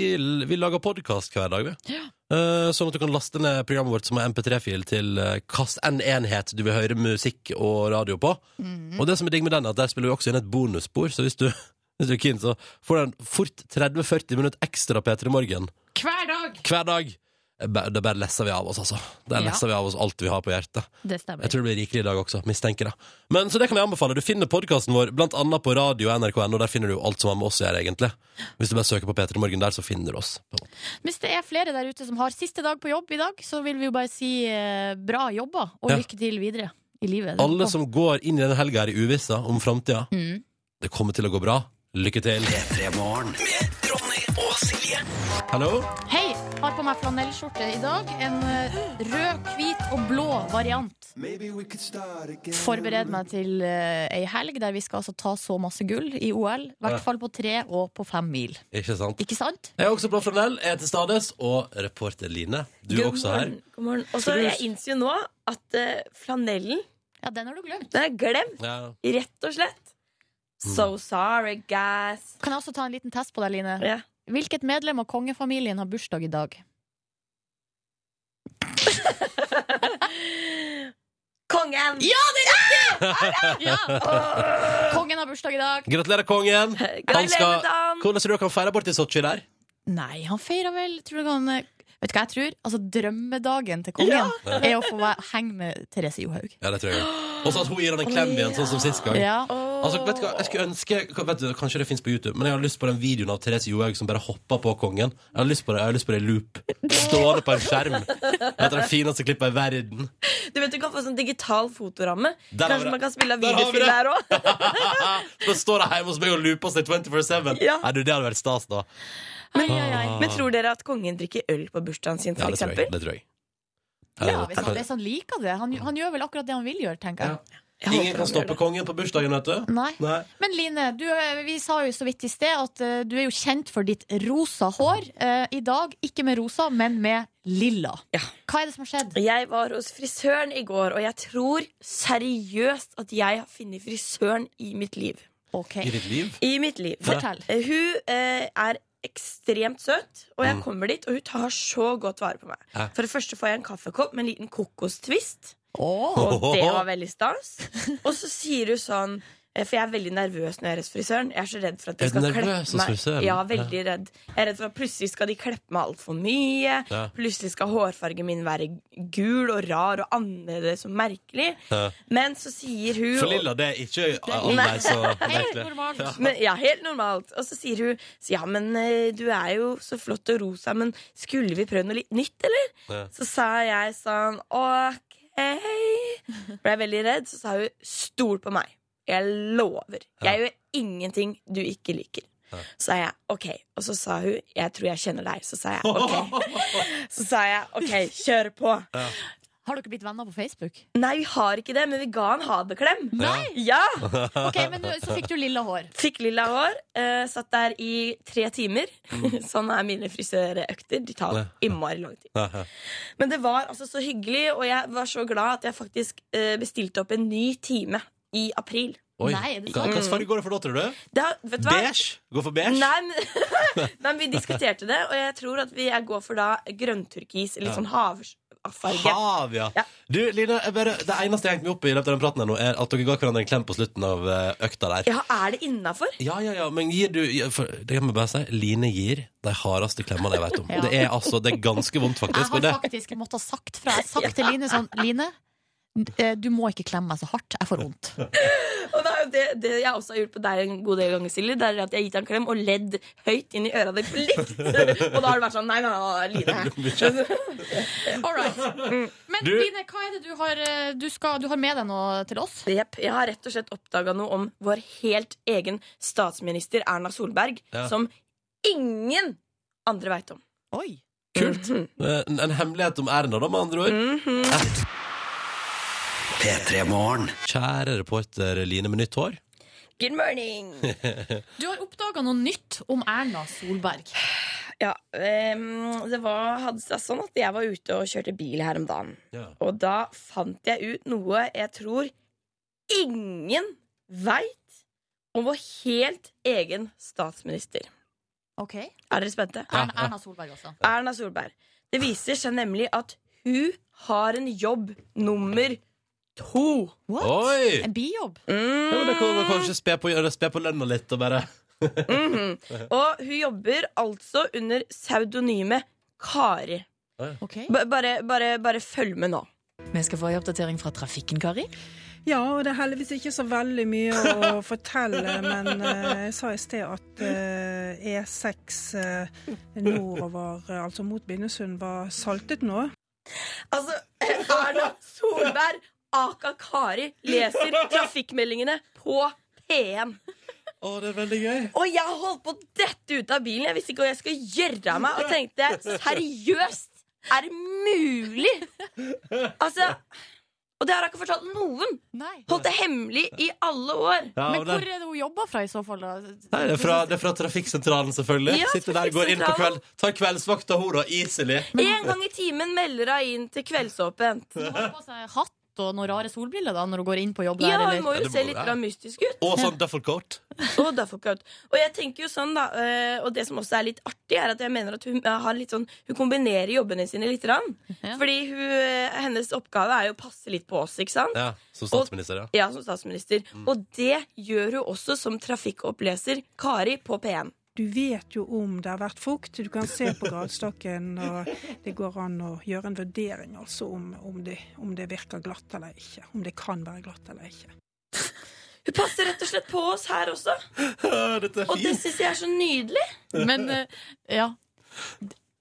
vi lager podkast hver dag, vi. Eh, sånn at du kan laste ned programmet vårt som er MP3-fil til uh, kast en enhet du vil høre musikk og radio på. Og det som er digg med den, er at der spiller vi også inn et bonusspor, så hvis du, hvis du er keen, så får du en fort 30-40 minutter ekstra P3 Morgen Hver dag! hver dag. Det bare lesser vi av oss, altså. Der Ja. lesser vi av oss alt vi har på hjertet. Det stemmer. Jeg tror det blir rikelig i dag også, mistenker det. Men Så det kan jeg anbefale. Du finner podkasten vår blant annet på radio og nrk.no. Der finner du alt som har med oss å gjøre, egentlig. Hvis du bare søker på P3 Morgen der, så finner du oss. Hvis det er flere der ute som har siste dag på jobb i dag, så vil vi jo bare si eh, bra jobba, og Ja. lykke til videre i livet. Alle som går inn i denne helga er i uvisse om framtida, Mm. det kommer til å gå bra. Lykke til. P3 Morgen med Ronny og Silje. Hallo? Hei! Har på meg flanellskjorte i dag. En eh, rød, hvit og blå variant. Forbered meg til eh, ei helg der vi skal altså ta så masse gull i OL. I hvert fall på tre og på fem mil. Ikke sant? Ikke sant? Jeg er også Blå Flanell, jeg er til stades, og reporter Line, du er også her. God morgen. Og så jeg innser jo nå at eh, flanellen, Ja, den har du glemt. den er glemt. Ja. Rett og slett. So sorry, guys. Kan jeg også ta en liten test på deg, Line? Ja. Hvilket medlem av kongefamilien har bursdag i dag? Kongen! Ja, det er riktig! Ja. Kongen har bursdag i dag. Gratulerer, kongen! Han skal, hvordan tror du han feirer bort borti Sotsji der? Nei, han feirer vel Tror du han eh, Vet du hva jeg tror? Altså, Drømmedagen til kongen er å få være- henge med Therese Johaug. Ja, det tror jeg. Og så at hun gir han en klem igjen, sånn som sist gang. Ja. Altså, vet du hva, jeg skulle ønske vet du, Kanskje det finnes på YouTube, men jeg har lyst på den videoen av Therese Johaug som bare hopper på kongen. Jeg har lyst på det jeg har lyst på det i loop. Stående på en skjerm. Det er et av de fineste klippene i verden. Du vet du kan få sånn digital fotoramme. Der Kanskje man kan spille av Der videospill det. der òg. Så står det hjemme hos meg og looper seg 24-7. Ja. Nei, du, Det hadde vært stas, da. Ai, ai, ai. Men tror dere at kongen drikker øl på bursdagen sin, Ja, for det tror jeg. eksempel? Det tror jeg. Ja, hvis han, hvis han liker det. Han, han gjør vel akkurat det han vil gjøre, tenker jeg. Jeg Ingen kan gjør stoppe det. kongen på bursdagen, vet du. Nei. Nei. Men Line, du, eh, vi sa jo så vidt i sted at eh, du er jo kjent for ditt rosa hår. Eh, I dag ikke med rosa, men med lilla. Ja. Hva er det som har skjedd? Jeg var hos frisøren i går, og jeg tror seriøst at jeg har funnet frisøren i mitt liv. Ok. I ditt liv. I mitt liv. Fortell. Eh, Hun eh, er ekstremt søt, og jeg Mm. kommer dit, og hun tar så godt vare på meg. For det første får jeg en kaffekopp med en liten kokostvist, Oh. og det var veldig stas. Og så sier hun sånn For jeg er veldig nervøs når jeg er hos frisøren. Jeg er så redd for at de skal klippe meg. Ja, veldig redd. Jeg er redd for at plutselig skal de kleppe meg altfor mye. Ja. Plutselig skal hårfargen min være gul og rar og annerledes og merkelig. Ja. Men så sier hun For Lilla, det er ikke annerledes så merkelig. Ja. men, ja, helt normalt. Og så sier hun så, Ja, men eh, du er jo så flott og rosa, men skulle vi prøve noe litt nytt, eller? Så sa jeg sånn OK. Ble jeg veldig redd, så sa hun stol på meg. Jeg lover. Jeg gjør ingenting du ikke liker. Så sa jeg OK. Og så sa hun jeg tror jeg kjenner deg. Så sa jeg OK. Så sa jeg OK, kjør på. Har dere blitt venner på Facebook? Nei, vi har ikke det, men vi ga en ha det-klem. Nei! Ja! Ok, men så fikk du lilla hår. Fikk lilla hår. Uh, satt der i tre timer. sånn er mine frisørøkter. De tar Ja. innmari lang tid. Ja, ja. Men det var altså så hyggelig, og jeg var så glad at jeg faktisk uh, bestilte opp en ny time i april. Oi. Nei, er det sant? hvilken farge går det for da, tror du? Det vet du hva? Beige? Går for beige? Nei, men, nei, men vi diskuterte det, og jeg tror at vi, jeg går for da grønnturkis. Litt Ja. sånn havfarge. Hav, ja. Ja. Du, Line, jeg bare, det eneste jeg hengte meg opp i i løpet av den praten her nå, er at dere ga hverandre en klem på slutten av eh, økta der. Ja, er det innafor? Ja, ja, ja, men gir du for, Det kan vi bare si. Line gir de hardeste klemmene jeg vet om. Ja. Det er altså, det er ganske vondt, faktisk. Jeg har faktisk måttet ha sagt fra. Jeg har sagt til Line sånn Line, du må ikke klemme meg så hardt. Jeg får vondt. Og det er jo det, det jeg også har gjort på deg en god del ganger, Silje. Det er at jeg har gitt deg en klem og ledd høyt inn i øra di på likt. og da har det vært sånn Nei, nei, nei, Line. All right. Men Du- Line, hva er det du har, eh, du, skal, du har med deg noe til oss? Jepp. Jeg har rett og slett oppdaga noe om vår helt egen statsminister Erna Solberg, Ja. som ingen andre veit om. Oi. kult. Mm -hmm. En, en hemmelighet om Erna, da, med andre ord. Mhm. P3 Morgen. Kjære reporter Line med nytt hår. Good morning! Du har oppdaga noe nytt om Erna Solberg. Ja, Um, det var, hadde seg sånn at jeg var ute og kjørte bil her om dagen. Ja. Og da fant jeg ut noe jeg tror ingen veit om vår helt egen statsminister. Ok Er dere spente? Erna, Erna Solberg også. Erna Solberg. Det viser seg nemlig at hun har en jobb nummer to. What? Oi! En bijobb? Ja, men det kan man kanskje spe på, spe på lønna litt og bare Mhm. Og hun jobber altså under pseudonymet Kari. Okay. Bare, bare, bare følg med nå. Vi skal få en oppdatering fra trafikken, Kari. Ja, og det er heldigvis ikke så veldig mye å fortelle, men uh, jeg sa i sted at uh, E6 uh, nordover, altså mot Bindesund, var saltet nå. Altså, Erna Solberg, aka Kari, leser trafikkmeldingene på P1. Å, det er veldig gøy. Og jeg holdt på å dette ut av bilen. Jeg visste ikke hva jeg skulle gjøre av meg. Og tenkte seriøst, er det mulig? Altså Og det har jeg ikke fortalt noen. Nei. Holdt det hemmelig i alle år. Ja, Men hvor er det hun jobber fra, i så fall? da? nei, det, er fra, det er fra trafikksentralen, selvfølgelig. Ja, Sitter der, går inn på kveld, tar kveldsvakta, hun, da. Iselig. En gang i timen melder hun inn til Kveldsåpent. Hun har på seg hatt og noen rare solbriller da, når hun går inn på jobb Ja, hun Eller? må Ja, jo se litt ja. mystisk ut. Og sånn duffelcoat. Og duffelcoat. Og jeg tenker jo sånn da eh, Og det som også er litt artig, er at jeg mener at hun har litt sånn Hun kombinerer jobbene sine litt. Ja. Fordi hun, eh, hennes oppgave er jo å passe litt på oss, ikke sant? Ja, som statsminister, ja. Ja, som statsminister. Og det gjør hun også som trafikkoppleser Kari på P1. Du vet jo om det har vært fukt, du kan se på gradstokken. og det går an å gjøre en vurdering altså om, om, det, om det virker glatt eller ikke. Om det kan være glatt eller ikke. Hun passer rett og slett på oss her også. Dette er Og det syns jeg er så nydelig. Men eh, ja.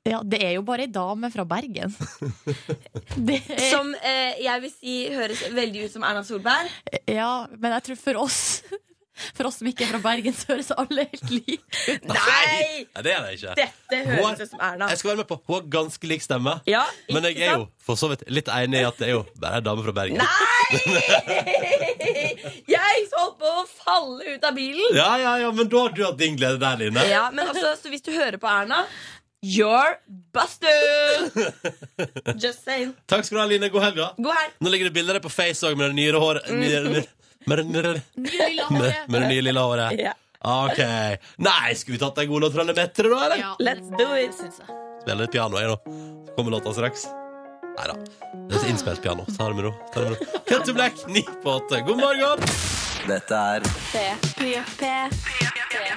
ja. Det er jo bare ei dame fra Bergen. Det er, Som eh, jeg vil si høres veldig ut som Erna Solberg. ja, men jeg tror for oss For oss som ikke er fra Bergen, så høres alle helt like ut. Nei! Nei, det er det ikke. Dette høres ut som Erna. Jeg skal være med på Hun har ganske lik stemme. Ja, Men jeg er jo for så vidt litt enig i at det er jo bare ei dame fra Bergen. Nei! Jeg holdt på å falle ut av bilen. Ja, ja, ja, men da har du hatt din glede der, Line. Ja, men altså, så hvis du hører på Erna You're busted! Just saying. Takk skal du ha, Line. God helg, da. God helg. Nå ligger det bilder av deg på Face òg, med det nye håret. Nye, nye, med, det- Nye lilla med, håret. med det nye lilla håret. Ja. OK. Nei, skulle vi tatt en god låt fra Lemetre, da, eller? Ja, Let's do it. syns. Spiller litt piano, jeg, nå. Så kommer låta straks. Nei da. Det er innspilt piano. Ta det med ro. Cut to black, ni på åtte. God morgen! Dette er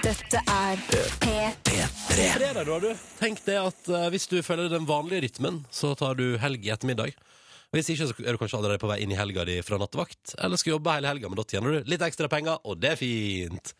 Dette er P3. Fredag, da, du. Tenk det at uh, hvis du følger den vanlige rytmen, så tar du helg i ettermiddag. Hvis ikke, så er du kanskje allerede på vei inn i helga di fra nattevakt. Eller skal jobbe hele helga, men da tjener du litt ekstra penger, og det er fint.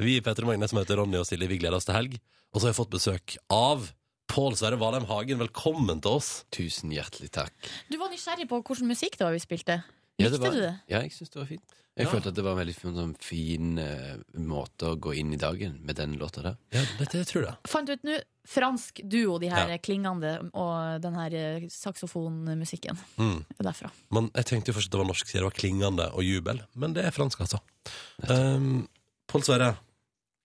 Vi i Petter Magne som heter Ronny og Silje, vi gleder oss til helg. Og så har jeg fått besøk av Pål Sverre Valheim Hagen. Velkommen til oss. Tusen hjertelig takk. Du var nysgjerrig på hvilken musikk det var vi spilte. Ja, Likte det var, du det? Ja, jeg syns det var fint. Jeg Ja. følte at det var en veldig fin, sånn, fin uh, måte å gå inn i dagen med den låta der. Ja, det, det tror jeg. Fant ut nå fransk duo, de her Ja. klingende, og den her eh, saksofonmusikken. Mm. Er derfra. Men jeg tenkte jo først at det var norsk, siden det var klingende og jubel. Men det er fransk, altså. Um, Pål Sverre,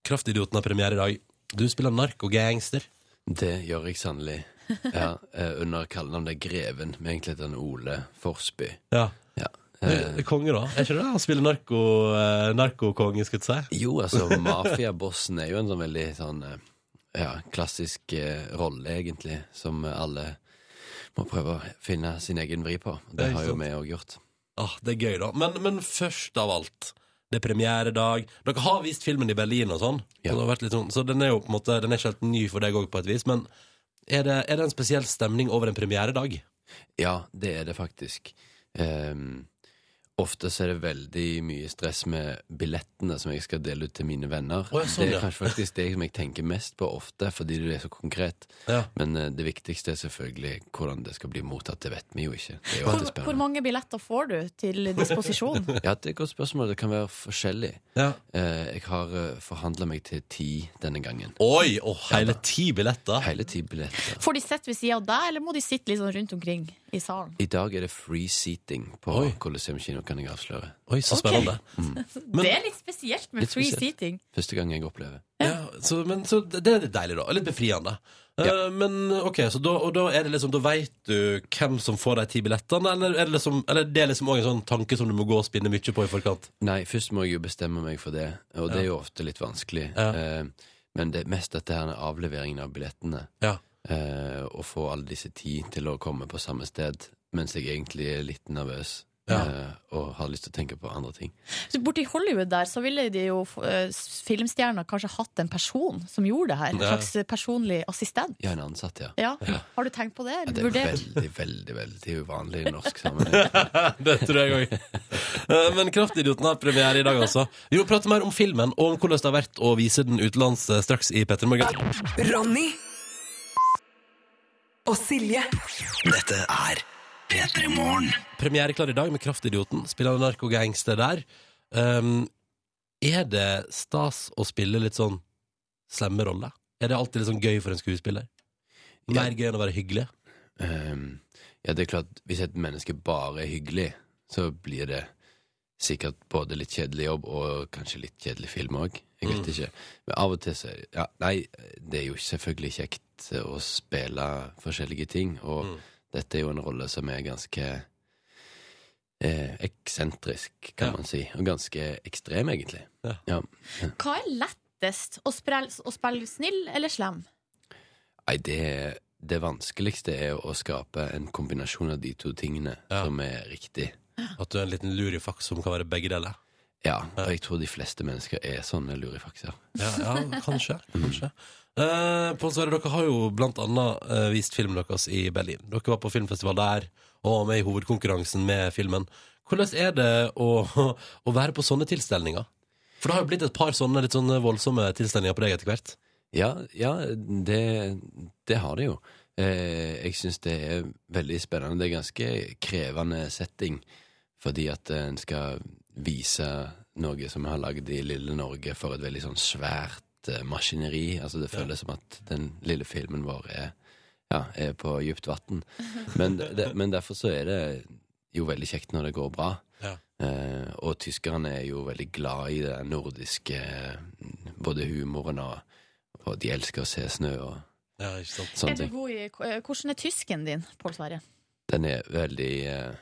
Kraftidioten har premiere i dag. Du spiller narkogangster. Det gjør jeg sannelig. Ja, eh, under kallenavnet Greven, med egentlig heter han Ole Forsby. Ja. Ja. Det Eh, er Konge, da. Er ikke det? Han spiller narko, eh, narkokonge, skulle jeg si. jo, altså, mafiabossen er jo en sånn veldig sånn eh, ja, klassisk eh, rolle, egentlig, som alle må prøve å finne sin egen vri på. Det Det har jo vi òg gjort. Ah, det er gøy, da. Men, men først av alt, det er premieredag. Dere har vist filmen i Berlin og sånn, Ja. sånn så den er jo på en måte Den er ikke helt ny for deg òg, på et vis. Men er det, er det en spesiell stemning over en premieredag? Ja, det er det faktisk. Ehm, ofte så er det veldig mye stress med billettene som jeg skal dele ut til mine venner. Oh, sånn, det er kanskje faktisk det som jeg tenker mest på ofte, fordi det er så konkret. Ja. Men eh, det viktigste er selvfølgelig hvordan det skal bli mottatt. Det vet vi jo ikke. Det er jo Hvor, hvor mange billetter får du til disposisjon? Ja, det er et godt spørsmål. Det kan være forskjellig. Ja. Eh, jeg har uh, forhandla meg til ti denne gangen. Oi! Og hele ti billetter? Hele ti billetter. Får de sitte ved sida av deg, eller må de sitte litt sånn rundt omkring i salen? I dag er det free seating på Oi. Colosseum kino, kan jeg avsløre. Oi, så spennende. Men- det er litt spesielt med Litt free spesielt. seating. Første gang jeg opplever. Ja, så, men, så det er litt deilig, da. og Litt befriende. Eh, men ok, så da, og da er det liksom Da veit du hvem som får de ti billettene, eller er det liksom Eller det er liksom også en sånn tanke som du må gå og spinne mye på i forkant? Nei, først må jeg jo bestemme meg for det, og det Ja. er jo ofte litt vanskelig. Ja. Eh, men det er mest dette her er avleveringen av billettene. Ja. Eh, å få alle disse ti til å komme på samme sted, mens jeg egentlig er litt nervøs. Ja. eh, og har lyst til å tenke på andre ting. Så Borti Hollywood der så ville de jo uh, filmstjerner kanskje hatt en person som gjorde det her. En slags personlig assistent. Ja, en ansatt, ja. Ja. Har du tenkt på det? Ja, det er vurdert? veldig, veldig veldig uvanlig i norsk sammenheng. det tror jeg òg. Men Kraftidioten har premiere i dag, altså. Vi må prate mer om filmen og om hvordan det har vært å vise den utenlands eh, straks i Petter Morgen. Ronny og Silje. Dette er P3 Morgen. Premiereklar i dag med Kraftidioten. Spiller narkogangster der. Um, er det stas å spille litt sånn slemme roller? Er det alltid litt sånn gøy for en skuespiller? Mer gøy enn å være hyggelig? Um, ja, det er klart, hvis et menneske bare er hyggelig, så blir det sikkert både litt kjedelig jobb og kanskje litt kjedelig film òg. Jeg vet Mm. ikke. Men av og til så ja, Nei, det er jo selvfølgelig kjekt å spille forskjellige ting, og Mm. dette er jo en rolle som er ganske eh, eksentrisk, kan Ja. man si. Og ganske ekstrem, egentlig. Ja. Ja. Hva er lettest? Å spille, å spille snill eller slem? Nei, det, det vanskeligste er å skape en kombinasjon av de to tingene som er riktig. At du er en liten lurifaks som kan være begge deler? Ja, og jeg tror de fleste mennesker er sånne lurifakser. Ja, ja kanskje. kanskje. Eh, Pål Sverre, dere har jo blant annet eh, vist filmen deres i Berlin. Dere var på filmfestival der og var med i hovedkonkurransen med filmen. Hvordan er det å, å være på sånne tilstelninger? For det har jo blitt et par sånne litt sånne voldsomme tilstelninger på deg etter hvert. Ja, ja det, det har det jo. Eh, jeg syns det er veldig spennende. Det er ganske krevende setting, fordi at en skal vise noe som vi har lagd i lille Norge for et veldig sånn svært eh, maskineri. Altså Det føles som at den lille filmen vår er, ja, er på dypt vann. Men, men derfor så er det jo veldig kjekt når det går bra. Ja. Eh, og tyskerne er jo veldig glad i det nordiske, både humoren og, og de elsker å se snø og Ja, ikke sant. sånne Er du ting. god i, eh, hvordan er tysken din, Pål Sverre? Den er veldig eh,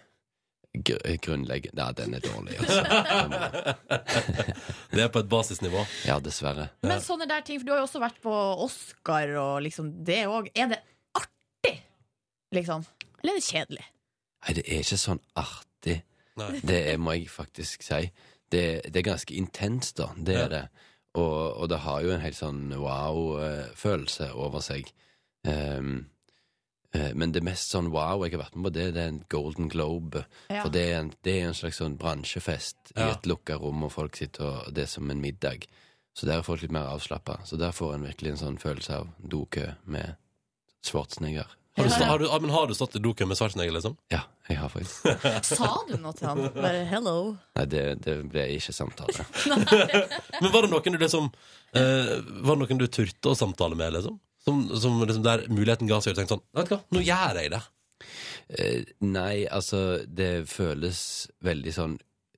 grunnleggende Ja, den er dårlig, altså. Det er på et basisnivå. Ja, dessverre. Men sånne der ting, for du har jo også vært på Oscar og liksom det òg. Er det artig, liksom? Eller er det kjedelig? Nei, det er ikke sånn artig. Nei. Det er, må jeg faktisk si. Det, det er ganske intenst, da. Det Ja. er det. Og, og det har jo en helt sånn wow-følelse over seg. Ehm, eh, men det mest sånn wow jeg har vært med på, det, det er en Golden Globe. Ja. For det er, en, det er en slags sånn bransjefest i et lukka rom, og folk sitter og Det er som en middag. Så der er folk litt mer avslappa. Så der får en virkelig en sånn følelse av dokø med Schwarzenegger. Har du, stå, har, du, ah, men har du stått i dokø med Schwarzenegger, liksom? Ja, jeg har faktisk. Sa du noe til han? Bare hello? Nei, det, det ble ikke samtale. Men var det noen du liksom uh, Var det noen du turte å samtale med, liksom? Som, som liksom der muligheten ga seg, og tenkte sånn Vet du hva, nå gjør jeg det. Eh, nei, altså, det føles veldig sånn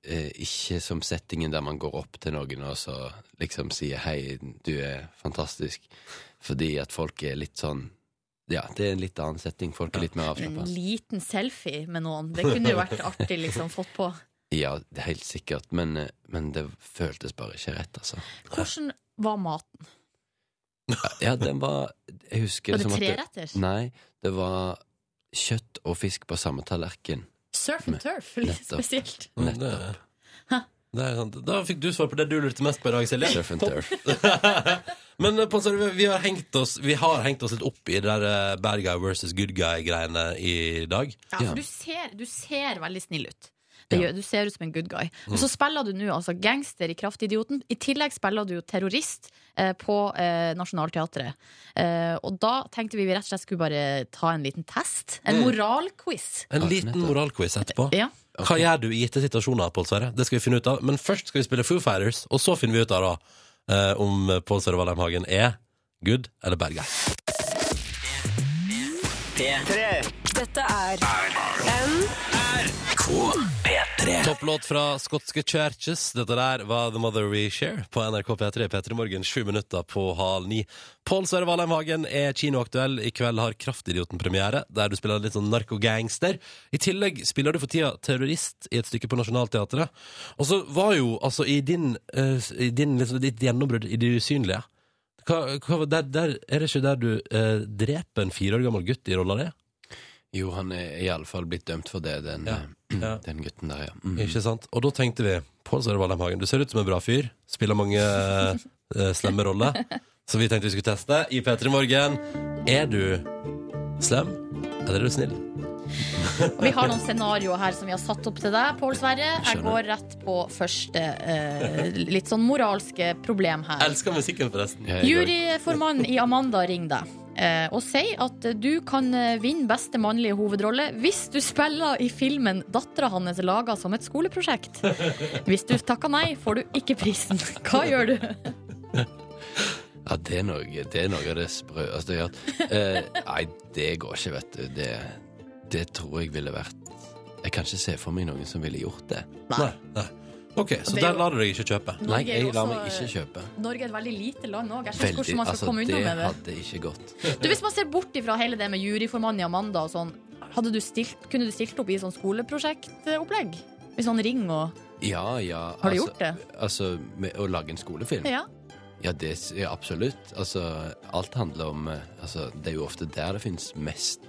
eh, Ikke som settingen der man går opp til noen og så liksom sier 'hei, du er fantastisk', fordi at folk er litt sånn Ja, det er en litt annen setting. Folk er litt mer En liten selfie med noen. Det kunne jo vært artig, liksom, fått på. Ja, det er helt sikkert, men, eh, men det føltes bare ikke rett, altså. Hvordan var maten? Ja, den var Jeg husker Var det som treretters? Nei, det var kjøtt og fisk på samme tallerken. Surf and turf, litt Nettopp. spesielt. Sant. Da fikk du svar på det du lurte mest på i dag, Silje. Surf and turf. Men eh, vi har hengt oss Vi har hengt oss litt opp i det der eh, bad guy versus good guy-greiene i dag. Ja, for du ser, du ser veldig snill ut. Det gjør, du ser ut som en good guy. Og så spiller du nå altså gangster i Kraftidioten. I tillegg spiller du jo terrorist eh, på eh, Nationaltheatret. Eh, og da tenkte vi vi rett og slett skulle bare ta en liten test. En Mm. moralquiz. En liten moralquiz etterpå. Ja. Hva gjør du i gitte situasjoner, Pål Sverre? Det skal vi finne ut av. Men først skal vi spille Foo Fighters, og så finner vi ut av da eh, om Pål Sverre Valheim Hagen er good eller bad guy. Dette er Topplåt fra skotske Churches. Dette der var The Mother We Share på NRK P3 P3 Morgen, sju minutter på halv ni. Pål Sverre Valheim Hagen er kinoaktuell. I kveld har Kraftidioten premiere, der du spiller litt sånn narkogangster. I tillegg spiller du for tida terrorist i et stykke på Nationaltheatret. Og så var jo altså i din, uh, i din liksom, ditt gjennombrudd i det usynlige hva, hva, der, der, Er det ikke der du uh, dreper en fire år gammel gutt i rolla di? Jo, han er iallfall blitt dømt for det, den, Ja. eh, Ja. den gutten der, ja. Mm. Ikke sant? Og da tenkte vi Pål Søre Valheim Hagen, du ser ut som en bra fyr. Spiller mange uh, slemme roller. Så vi tenkte vi skulle teste i P3 Morgen. Er du slem, eller er du snill? Og vi har noen scenarioer her som vi har satt opp til deg, Pål Sverre. Jeg går rett på første eh, litt sånn moralske problem her. Jeg Elsker musikken, forresten. Juryformann i Amanda ringer deg eh, og sier at du kan eh, vinne beste mannlige hovedrolle hvis du spiller i filmen dattera hans laga som et skoleprosjekt. Hvis du takker nei, får du ikke prisen. Hva gjør du? Ja, det er noe, det er noe av det sprøeste jeg har hørt. Eh, nei, det går ikke, vet du. Det, det tror jeg ville vært Jeg kan ikke se for meg noen som ville gjort det. Nei. nei. Ok, så der lar du deg ikke kjøpe? Nei, jeg lar meg ikke kjøpe. Norge er et veldig lite land òg. Jeg skjønner ikke hvordan man skal altså, komme unna det med det. hadde ikke gått. Du, Hvis man ser bort ifra hele det med juryformann i Amanda og sånn, hadde du stilt, kunne du stilt opp i sånn skoleprosjektopplegg? I sånn ring og Ja, ja. Har du altså, gjort det? Altså, med å lage en skolefilm? Ja. Ja, det, ja, absolutt. Altså, alt handler om eh, altså, Det er jo ofte der det finnes mest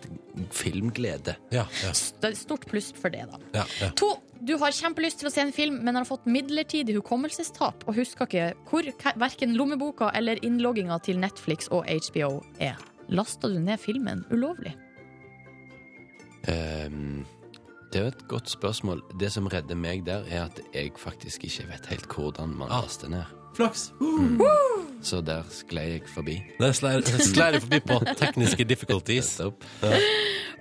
filmglede. Ja, ja. St- Stort pluss for det, da. ja, ja. To, du har kjempelyst til å se en film, men har fått midlertidig hukommelsestap og husker ikke hvor ke- verken lommeboka eller innlogginga til Netflix og HBO er. Lasta du ned filmen ulovlig? Um, det er jo et godt spørsmål. Det som redder meg der, er at jeg faktisk ikke vet helt hvordan man Ah. laster ned. Flaks! Mm. så der sklei jeg forbi. Der sklei du forbi på tekniske difficulties. Ja.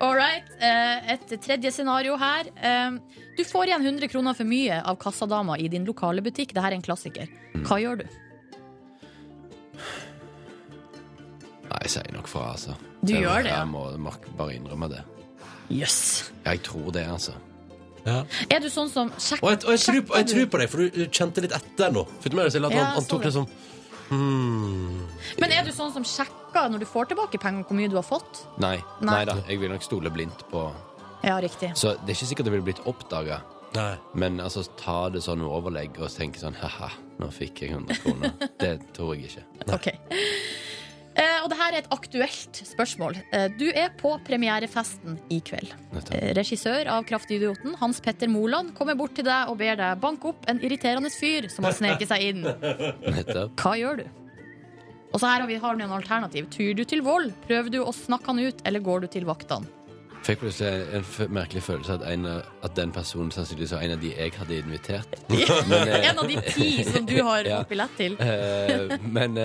All right. eh, Et tredje scenario her. Eh, Du får igjen 100 kroner for mye av kassadama i din lokale butikk. Dette er en klassiker. Hva gjør du? Nei, jeg sier nok fra, altså. Du Jeg- gjør det, ja. Jeg må, bare innrømme det. Jøss. Jeg tror det, altså. Ja. Er du sånn som sjekk, Og jeg, og jeg, tror, på- jeg tror på deg, for du du kjente litt etter nå. Fikk du med deg at Ja, han, han tok liksom hmm. Men er du sånn som sjekker når du får tilbake penger, hvor mye du har fått? Nei. Nei. Nei da, jeg vil nok stole blindt på Ja, riktig. Så det er ikke sikkert det ville blitt oppdaga. Men altså, ta det sånn overlegg og tenke sånn ha-ha, nå fikk jeg 100 kroner. Det tror jeg ikke. Ok. Eh, og det her er et aktuelt spørsmål. Eh, du er på premierefesten i kveld. Eh, regissør av Kraftidioten, Hans Petter Moland, kommer bort til deg og ber deg banke opp en irriterende fyr som har sneket seg inn. Hva gjør du? Og så her har vi har vi en alternativ. Tyr du til vold? Prøver du å snakke han ut, eller går du til vaktene? Fikk plutselig en f merkelig følelse at, en, at den personen sannsynligvis var en av de jeg hadde invitert. Men, En av de ti som du har Ja. billett til. Men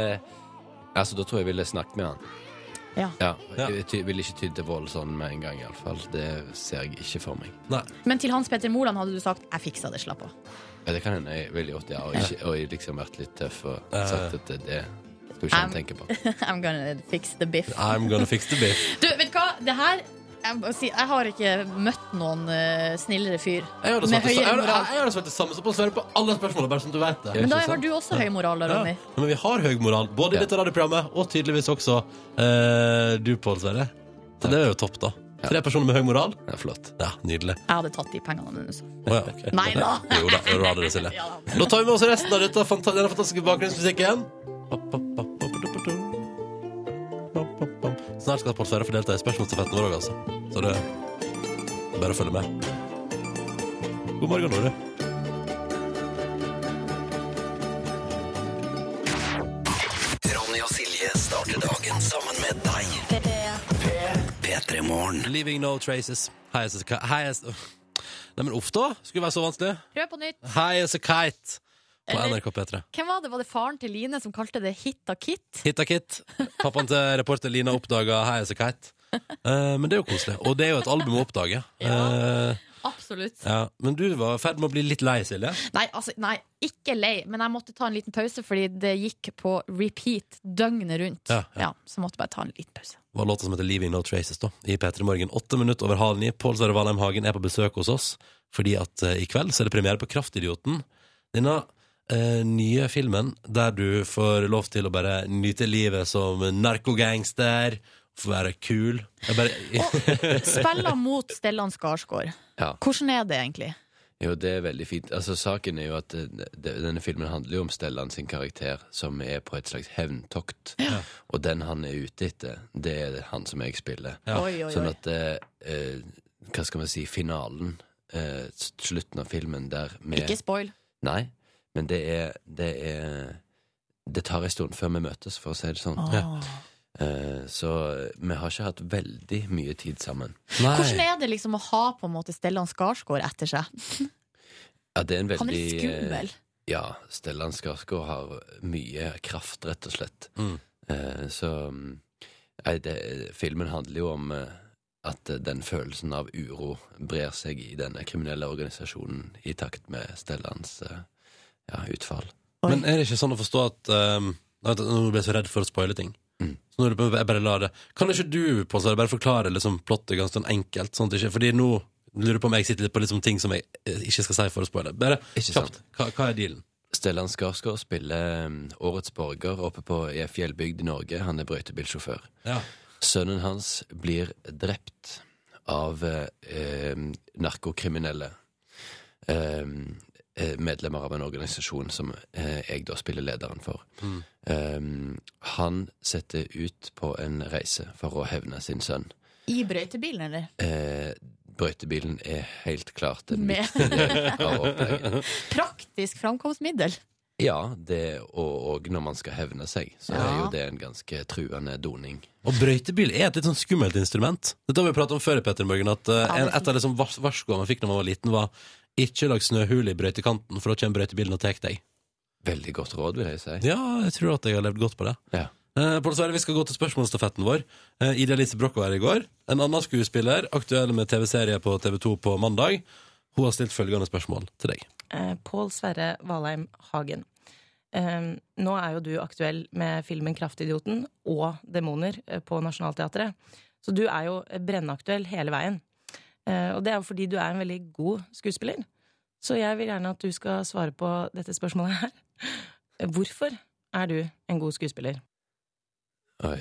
altså, da tror jeg jeg ville snakket med han. Ja. Jeg ty ville ikke tydd til vold sånn med en gang, iallfall. Det ser jeg ikke for meg. Men til Hans Petter Moland hadde du sagt 'jeg fiksa det, slapp av'. Ja, det kan hende jeg ville gjort, ja. Og, ikke, og jeg liksom vært litt tøff og sagt at det, det skal ikke han I'm- tenke på. I'm gonna fix the biff. I'm gonna fix the biff. Du, vet du hva? Det her jeg, må si, jeg har ikke møtt noen uh, snillere fyr Jeg har med svart det, jeg høyere moral. jeg hadde svart det samme som på å svare på alle spørsmålene, bare som du vet det. Men da har du også høy moral, da, Ronny. Ja, men vi har høy moral, både i dette radioprogrammet og tydeligvis også uh, du, Pål Sverre. Så det er jo topp, da. Tre personer med høy moral. Ja, flott. Ja, Nydelig. Jeg hadde tatt de pengene dine. Oh, ja, okay. Nei da. Jo da, du hadde det, Silje. Da tar vi med oss resten av denne fantastiske bakgrunnsmusikken. Snart skal Pål Sverre få delta i spørsmålsstafetten vår òg, altså. Så det er bare å følge med. God morgen, Nore. Ronny og Silje starter dagen sammen med deg. P3 Morgen. Leaving no traces. Hei. Nei, men uff da. Skulle være så vanskelig. Prøv på nytt. Hei, as a kite på Eller- NRK P3. Hvem var det? Var det faren til Line som kalte det Hitta Kit? Hitta Kit. Pappaen til reporter Lina oppdaga Hei, jeg er kite. Eh, men det er jo koselig. Og det er jo et album å oppdage. Eh, Absolutt. ja. Men du var i ferd med å bli litt lei, Silje. Nei, altså, nei, ikke lei, men jeg måtte ta en liten pause fordi det gikk på repeat døgnet rundt. Ja, ja. så jeg måtte bare ta en liten pause. Det var låta som heter Leaving No Traces da, i P3 Morgen. Åtte minutter over halv ni. Pål Sverre Valheim Hagen er på besøk hos oss, fordi at uh, i kveld så er det premiere på Kraftidioten. Denne eh, nye filmen der du får lov til å bare nyte livet som narkogangster, få være kul. Jeg bare... Spiller mot Stellan Skarsgård. Ja. Hvordan er det egentlig? Jo, det er veldig fint. Altså, Saken er jo at eh, det, denne filmen handler jo om Stellan sin karakter, som er på et slags hevntokt. Og den han er ute etter, det er han som jeg spiller. Ja. Oi, oi, oi. Sånn at eh, eh, Hva skal man si Finalen, eh, slutten av filmen der med Ikke spoil. Nei, men det er Det, er, det tar en stund før vi møtes, for å si det sånn. Ah. Eh, så vi har ikke hatt veldig mye tid sammen. Hvordan er det liksom å ha på en måte Stellan Skarsgård etter seg? Ja, det er en veldig Han er litt skummel. eh, Ja, Stellan Skarsgård har mye kraft, rett og slett. Mm. Eh, så mm, nei, det, filmen handler jo om eh, at eh, den følelsen av uro brer seg i denne kriminelle organisasjonen i takt med Stellans eh, ja, utfall. Men er det ikke sånn å forstå at um, Nå ble jeg så redd for å spoile ting. Mm. Så nå jeg bare lar det Kan ikke du på bare forklare liksom, plottet ganske sånn enkelt? Sånn ikke, fordi nå lurer på om jeg sitter litt på liksom, ting som jeg eh, ikke skal si for å spoile. Bare kjapt. Hva, hva er dealen? Stellan Skarsgård spiller mm, årets borger oppe på i fjellbygd i Norge. Han er brøytebilsjåfør. Ja. Sønnen hans blir drept av eh, eh, narkokriminelle. Eh, medlemmer av en organisasjon som eh, jeg da spiller lederen for. Mm. Um, han setter ut på en reise for å hevne sin sønn. I brøytebilen, eller? Eh, brøytebilen er helt klart en Med. viktig del av opplegget. Praktisk framkomstmiddel. Ja, det, og, og når man skal hevne seg, så er jo det en ganske truende doning. Og brøytebil er et litt sånn skummelt instrument. Dette har vi pratet om før Petter Morgen, at uh, Ja, en, et av liksom vars varskoene man fikk da man var liten, var ikke lag snøhule i brøytekanten, for da kommer brøytebilen og tar deg. Veldig godt råd, vil jeg si. Ja, jeg tror at jeg har levd godt på det. Ja. Eh, Pål Sverre, vi skal gå til spørsmålsstafetten vår. Eh, Ida Lise Broch var her i går. En annen skuespiller, aktuell med TV-serie på TV2 på mandag. Hun har stilt følgende spørsmål til deg. Eh, Pål Sverre Valheim Hagen. Eh, nå er jo du aktuell med filmen 'Kraftidioten' og 'Demoner' eh, på Nationaltheatret. Så du er jo brennaktuell hele veien. Eh, og det er jo fordi du er en veldig god skuespiller. Så jeg vil gjerne at du skal svare på dette spørsmålet her. Hvorfor er du en god skuespiller? Oi.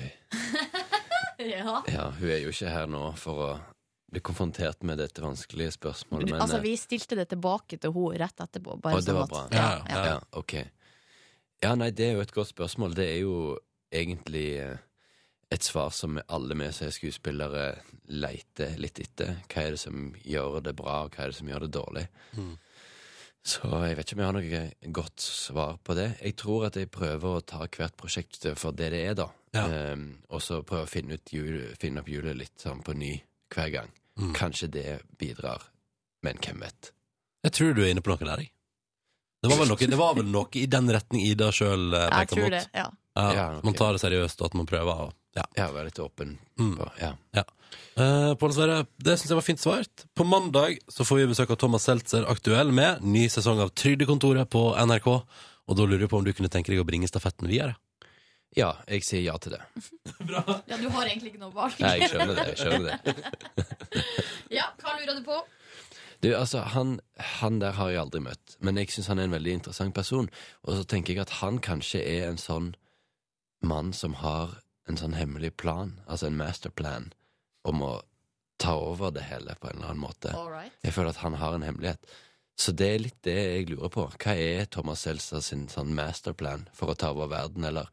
ja. Ja, hun er jo ikke her nå for å bli konfrontert med dette vanskelige spørsmålet, men altså, eh, vi stilte det tilbake til henne rett etterpå. Bare Å, det sånn var at- bra. Ja, ja. Ja, ok. Ja, nei, det er jo et godt spørsmål. Det er jo egentlig eh, et svar som alle vi som er skuespillere leiter litt etter. Hva er det som gjør det bra, og hva er det som gjør det dårlig? Mm. Så jeg vet ikke om jeg har noe godt svar på det. Jeg tror at jeg prøver å ta hvert prosjekt for det det er, da. Ehm, og så prøve å finne, ut jul, finne opp hjulet litt sånn på ny hver gang. Mm. Kanskje det bidrar, men hvem vet? Jeg tror du er inne på noe der, jeg. Det var vel noe, det var vel noe i den retning Ida sjøl Jeg tror det, ja. Ja, Ja, ok. Man tar det seriøst, og at man prøver å ja. Ja, være litt åpen Mm. på Ja. Ja. Uh, Pål Sverre, det syns jeg var fint svart. På mandag så får vi besøk av Thomas Seltzer, aktuell med ny sesong av Trygdekontoret på NRK. Og da lurer jeg på om du kunne tenke deg å bringe stafetten videre? Ja, jeg sier ja til det. Ja, du har egentlig ikke noe valg. Nei, jeg skjønner det. jeg skjønner det ja, hva lurer du på? Du, altså, han, han der har jeg aldri møtt, men jeg syns han er en veldig interessant person. Og så tenker jeg at han kanskje er en sånn mann som har en sånn hemmelig plan, altså en masterplan, om å ta over det hele på en eller annen måte. All right. Jeg føler at han har en hemmelighet. Så det er litt det jeg lurer på. Hva er Thomas Seltzer sin sånn masterplan for å ta over verden, eller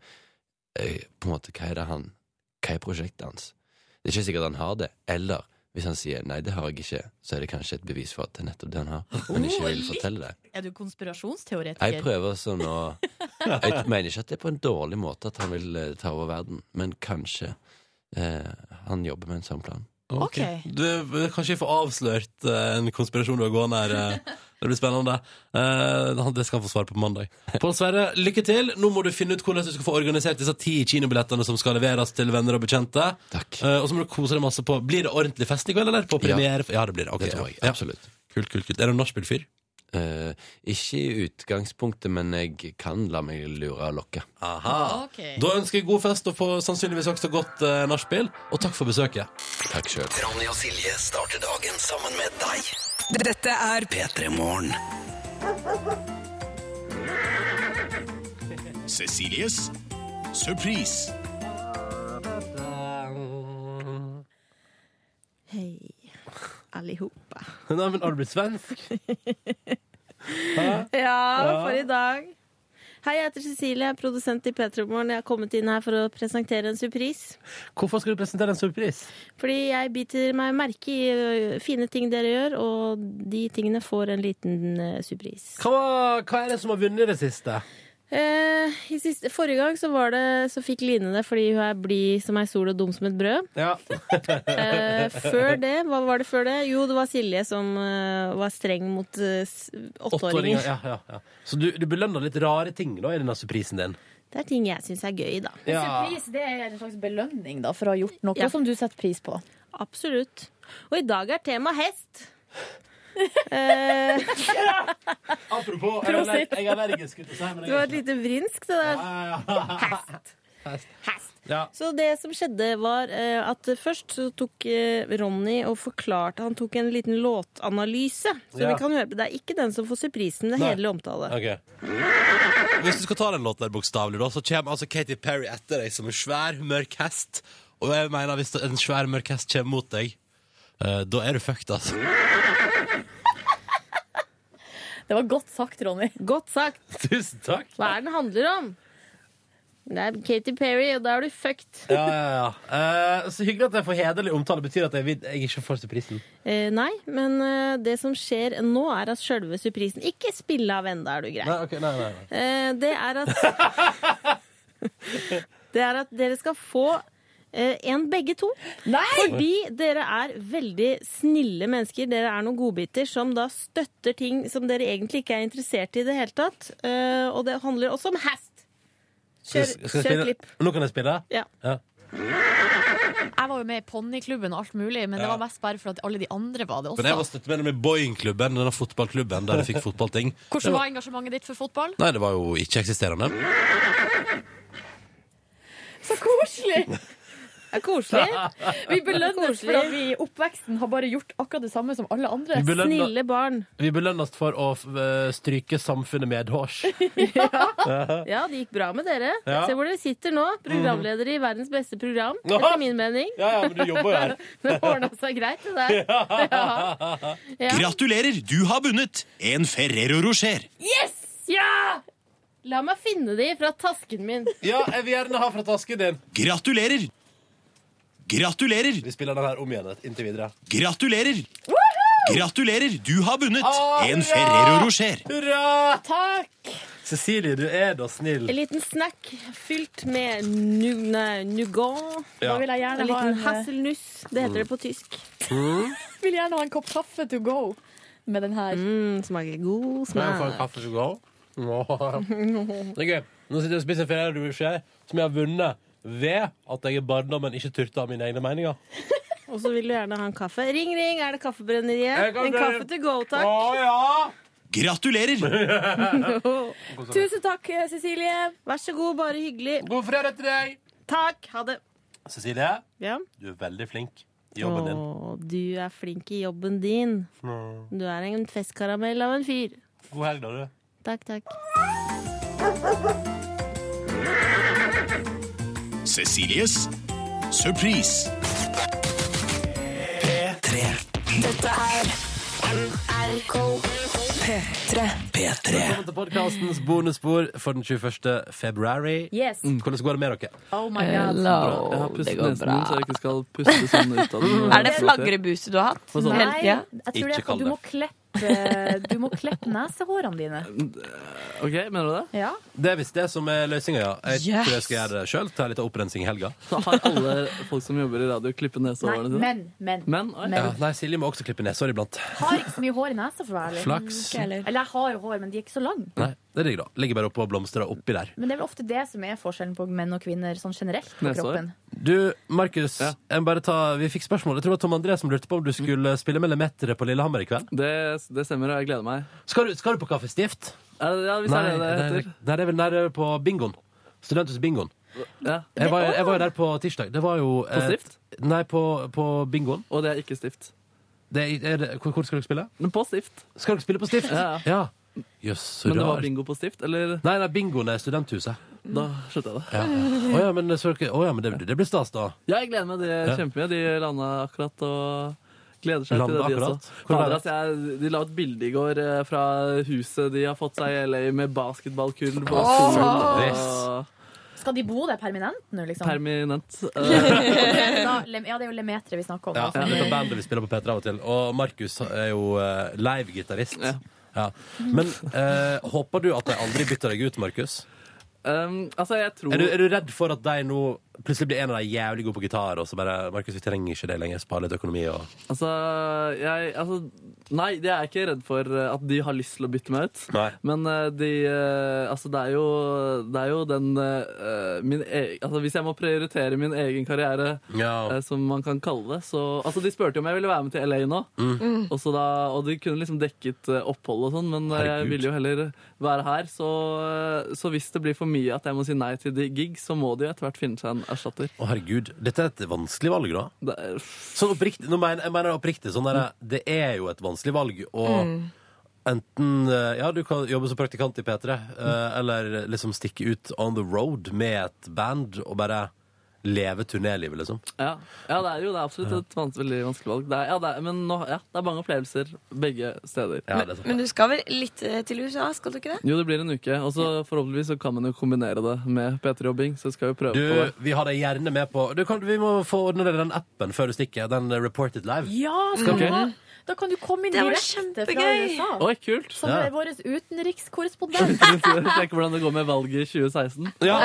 eh, på en måte, hva er det han Hva er prosjektet hans? Det er ikke sikkert han har det, eller hvis han sier nei, det har jeg ikke, så er det kanskje et bevis for at det er nettopp det han har, men ikke vil fortelle det. Er du konspirasjonsteoretiker? Jeg prøver sånn å Jeg mener ikke at det er på en dårlig måte at han vil eh, ta over verden, men kanskje eh, han jobber med en sånn plan. Ok. Du, kanskje jeg får avslørt eh, en konspirasjon du har gående her. eh. Det blir spennende. Eh, det skal han få svar på på mandag. Pål Sverre, lykke til. Nå må du finne ut hvordan du skal få organisert disse ti kinobillettene som skal leveres til venner og bekjente. Takk. Eh, og så må du kose deg masse på Blir det ordentlig fest i kveld, eller? På premiere? Ja, det blir det. Ok, Det tror jeg. ja. Absolutt. Kult, kult, kult. Er du nachspiel-fyr? Eh, ikke i utgangspunktet, men jeg kan la meg lure og lokke. Aha. Okay. Da ønsker jeg god fest og får sannsynligvis også godt uh, nachspiel. Og takk for besøket. Takk sjøl. Ronny og Silje starter dagen sammen med deg. Dette er P3 Morgen. Cecilies surprise. Hei, Nei, men har du blitt svensk? Ja, for i dag. Hei, jeg heter Cecilie, jeg er produsent i P3 Morgen. Jeg har kommet inn her for å presentere en surprise. Hvorfor skal du presentere en surprise? Fordi jeg biter meg merke i fine ting dere gjør, og de tingene får en liten ø, surprise. Hva, hva er det som har vunnet i det siste? Eh, i siste, forrige gang så, var det, så fikk Line det fordi hun er blid som ei sol og dum som et brød. Ja. Eh, før det, hva var det før det? Jo, det var Silje som uh, var streng mot eh, åtteåringer. Ja, ja, ja. Så du, du belønner litt rare ting da i denne surprisen din? Det er ting jeg syns er gøy, da. Ja. Surprise det er en slags belønning da, for å ha gjort noe Ja. som du setter pris på. Absolutt. Og i dag er tema hest. Eh, Apropos, jeg er jeg er allergisk. det var et lite vrinsk, det der. Hest. Ja. Så det som skjedde, var eh, at først så tok eh, Ronny og forklarte Han tok en liten låtanalyse. Så Ja. vi kan høre på. Det er ikke den som får surprisen, det er hele omtale. Okay. Hvis du skal ta den låten der bokstavelig, så kommer altså Katy Perry etter deg som en svær, mørk hest. Og jeg mener, hvis en svær, mørk hest kommer mot deg, eh, da er du fucked, altså. Det var godt sagt, Ronny. Godt sagt. Tusen takk. Hva er den handler om? Det er Katy Perry, og da er du fucked. Ja, ja, ja. Eh, så hyggelig at jeg får hederlig omtale. Betyr at jeg, vil- jeg ikke får surprisen. Eh, nei, men eh, det som skjer nå, er at sjølve surprisen Ikke spille av enda, er du grei. Nei, okay, nei, nei, nei. Eh, det er at Det er at dere skal få Eh, En begge to. Fordi dere er veldig snille mennesker. Dere er noen godbiter som da støtter ting som dere egentlig ikke er interessert i i det hele tatt. Eh, Og det handler også om hest. Kjør, kjør klipp. Nå kan jeg spille? Ja. Jeg var jo med i ponniklubben og alt mulig, men det var mest bare for at alle de andre var det også. Men jeg var støttemedlem i Boeing-klubben, denne fotballklubben der jeg fikk fotballting. Hvordan var engasjementet ditt for fotball? Nei, det var jo ikke-eksisterende. Så koselig! Det er koselig. Vi belønnes for at vi i oppveksten har bare gjort akkurat det samme som alle andre. Vi belønner- Snille barn. Vi belønnes for å eh, stryke samfunnet medhårs. Ja, det gikk bra med dere. Ja. Se hvor dere sitter nå. Programledere i verdens beste program. Etter min mening. Ja, ja, men du jobber jo her. Det ordna seg greit, det der. Ja. Ja. Gratulerer, du har vunnet en Ferrero Rocher. Yes! Ja! La meg finne de fra tasken min. Ja, jeg vil gjerne ha fra tasken din. Gratulerer! Gratulerer! Vi spiller den her om igjen inntil videre. Gratulerer! Gratulerer, du har vunnet Ah, en! Ferrero Rocher. Hurra! Takk! Cecilie, du er da snill. En liten snack fylt med nougat. Ja. Da vil jeg gjerne en ha liten en, hasselnuss. Det heter det på tysk. Mm. Vil gjerne ha en kopp kaffe to go med den her. Mm, smaker god Skal jeg få en smak. kaffe to go? Åh. Det er gøy. Nå sitter jeg og spiser Ferrero Rocher som jeg har vunnet ved at jeg i barndommen ikke turte å ha mine egne meninger. Og så vil du gjerne ha en kaffe. Ring, ring, er det Kaffebrenneriet? En kaffe to go, takk. Å ja! Gratulerer! Tusen takk, Cecilie. Vær så god, bare hyggelig. God fredag til deg. Takk. Ha det. Cecilie, Ja. du er veldig flink i jobben din. Å, du er flink i jobben din. Du er en festkaramell av en fyr. God helg, da, du. Takk, takk. Cecilies Surprise. P3. Dette er NRK P3. P3. Velkommen til podkastens bonusspor for den 21. februari. Yes. Mm, hvordan går det med dere? Oh my god. Jeg har pustet nesen min, så jeg ikke skal puste sånn ut av den. Er det flagrebuse du har hatt? Sånn. tida? jeg tror det Ikke er at du må klette du må klippe nesehårene dine. Ok, mener du det? Ja. Det er visst det som er løsninga, ja. Jeg Yes. tror jeg skal gjøre det sjøl. Ta litt opprensing i helga. Så har alle folk som jobber i radio, klippet nesehårene sine? men, men. Men? men. Ja, nei, Silje må også klippe nesehår iblant. Har ikke så mye hår i nesa, for å være ærlig. Flaks. Eller jeg har jo hår, men de er ikke så lange. Nei, det ligger da. Ligger bare oppå og blomstrer oppi der. Men det er vel ofte det som er forskjellen på menn og kvinner sånn generelt på Nesehår? kroppen. Du, Markus, jeg må bare ta, vi fikk spørsmål. Jeg tror det var Tom André som lurte på om du skulle spille med Lemetere på Lillehammer i kveld. Det, det stemmer, og jeg gleder meg. Skal du, skal du på Kaffestift? Ja, hvis det er det det heter. nei, det er vel nede på bingoen. Studenthusbingoen. Ja. Jeg var, jeg var jo der på tirsdag. Det var jo På eh, Stift? Nei, på, på bingoen. Og det er ikke stift. Det er, er det, hvor, hvor skal dere spille? Men på stift. Skal dere spille på Stift? Ja. Ja. Jøss, så Men det var rart. bingo på stift, eller? Nei, nei, bingoen er studenthuset. Da skjønte jeg det. Ja. Å ja, men, så, å, ja, men det, det blir stas, da. Ja, jeg gleder meg det Ja. kjempemye. De landa akkurat og gleder seg Landa til det, de akkurat? også. Hvor er Fader, det? altså, jeg, de la et bilde i går eh, fra huset de har fått seg i LA med basketballkull på Åh! skolen. Og Skal de bo der permanent nå, liksom? permanent. Eh, er da, Lem- ja, det er jo Lemetre vi snakker om. Ja, det som Dette er- bandet vi spiller på P3 av og til. Og Markus er jo uh, live-gitarist. Ja. Men eh, håper du at de aldri bytter deg ut, Markus? Um, altså, jeg tror Er du, er du redd for at de nå plutselig blir en av de jævlig gode på gitar, og så bare Markus, vi trenger ikke det lenger, spare litt økonomi og Altså, jeg altså, Nei, jeg er ikke redd for eh, at de har lyst til å bytte meg ut. Nei. Men eh, de eh, Altså, det er jo, det er jo den min e Altså, hvis jeg må prioritere min egen karriere, ja. som man kan kalle det, så Altså, de spurte jo om jeg ville være med til LA nå, Mm. og, så da, og de kunne liksom dekket opphold og sånn, men Herregud. jeg ville jo heller være her. Så, så hvis det blir for mye at jeg må si nei til de gig, så må de jo etter hvert finne seg en erstatter. Å, herregud. Dette er et vanskelig valg, da. Sånn oppriktig, nå mener, jeg mener oppriktig. Sånn der, det er jo et vanskelig valg. Og enten eh, Ja, du kan jobbe som praktikant i P3, eh, eller liksom stikke ut on the road med et band og bare leve turnélivet, liksom. Ja, ja det er jo det er absolutt et vans veldig vanskelig valg. Det er, ja, det er, men nå, ja, det er mange opplevelser begge steder. Men, men du skal vel litt eh, til USA, skal du ikke det? Jo, det blir en uke, og så forhåpentligvis så kan man jo kombinere det med P3-jobbing. Så skal vi prøve Du, på det. vi har deg gjerne med på du kan, Vi må få ordne den appen før du stikker. Den Reported Live. Ja, skal okay. du ha? Da kan du komme inn Det var direkte fra kjempegøy. USA. Oi, kult. Som Ja. er vår utenrikskorrespondent. Tenk hvordan det går med valget i 2016. Ja.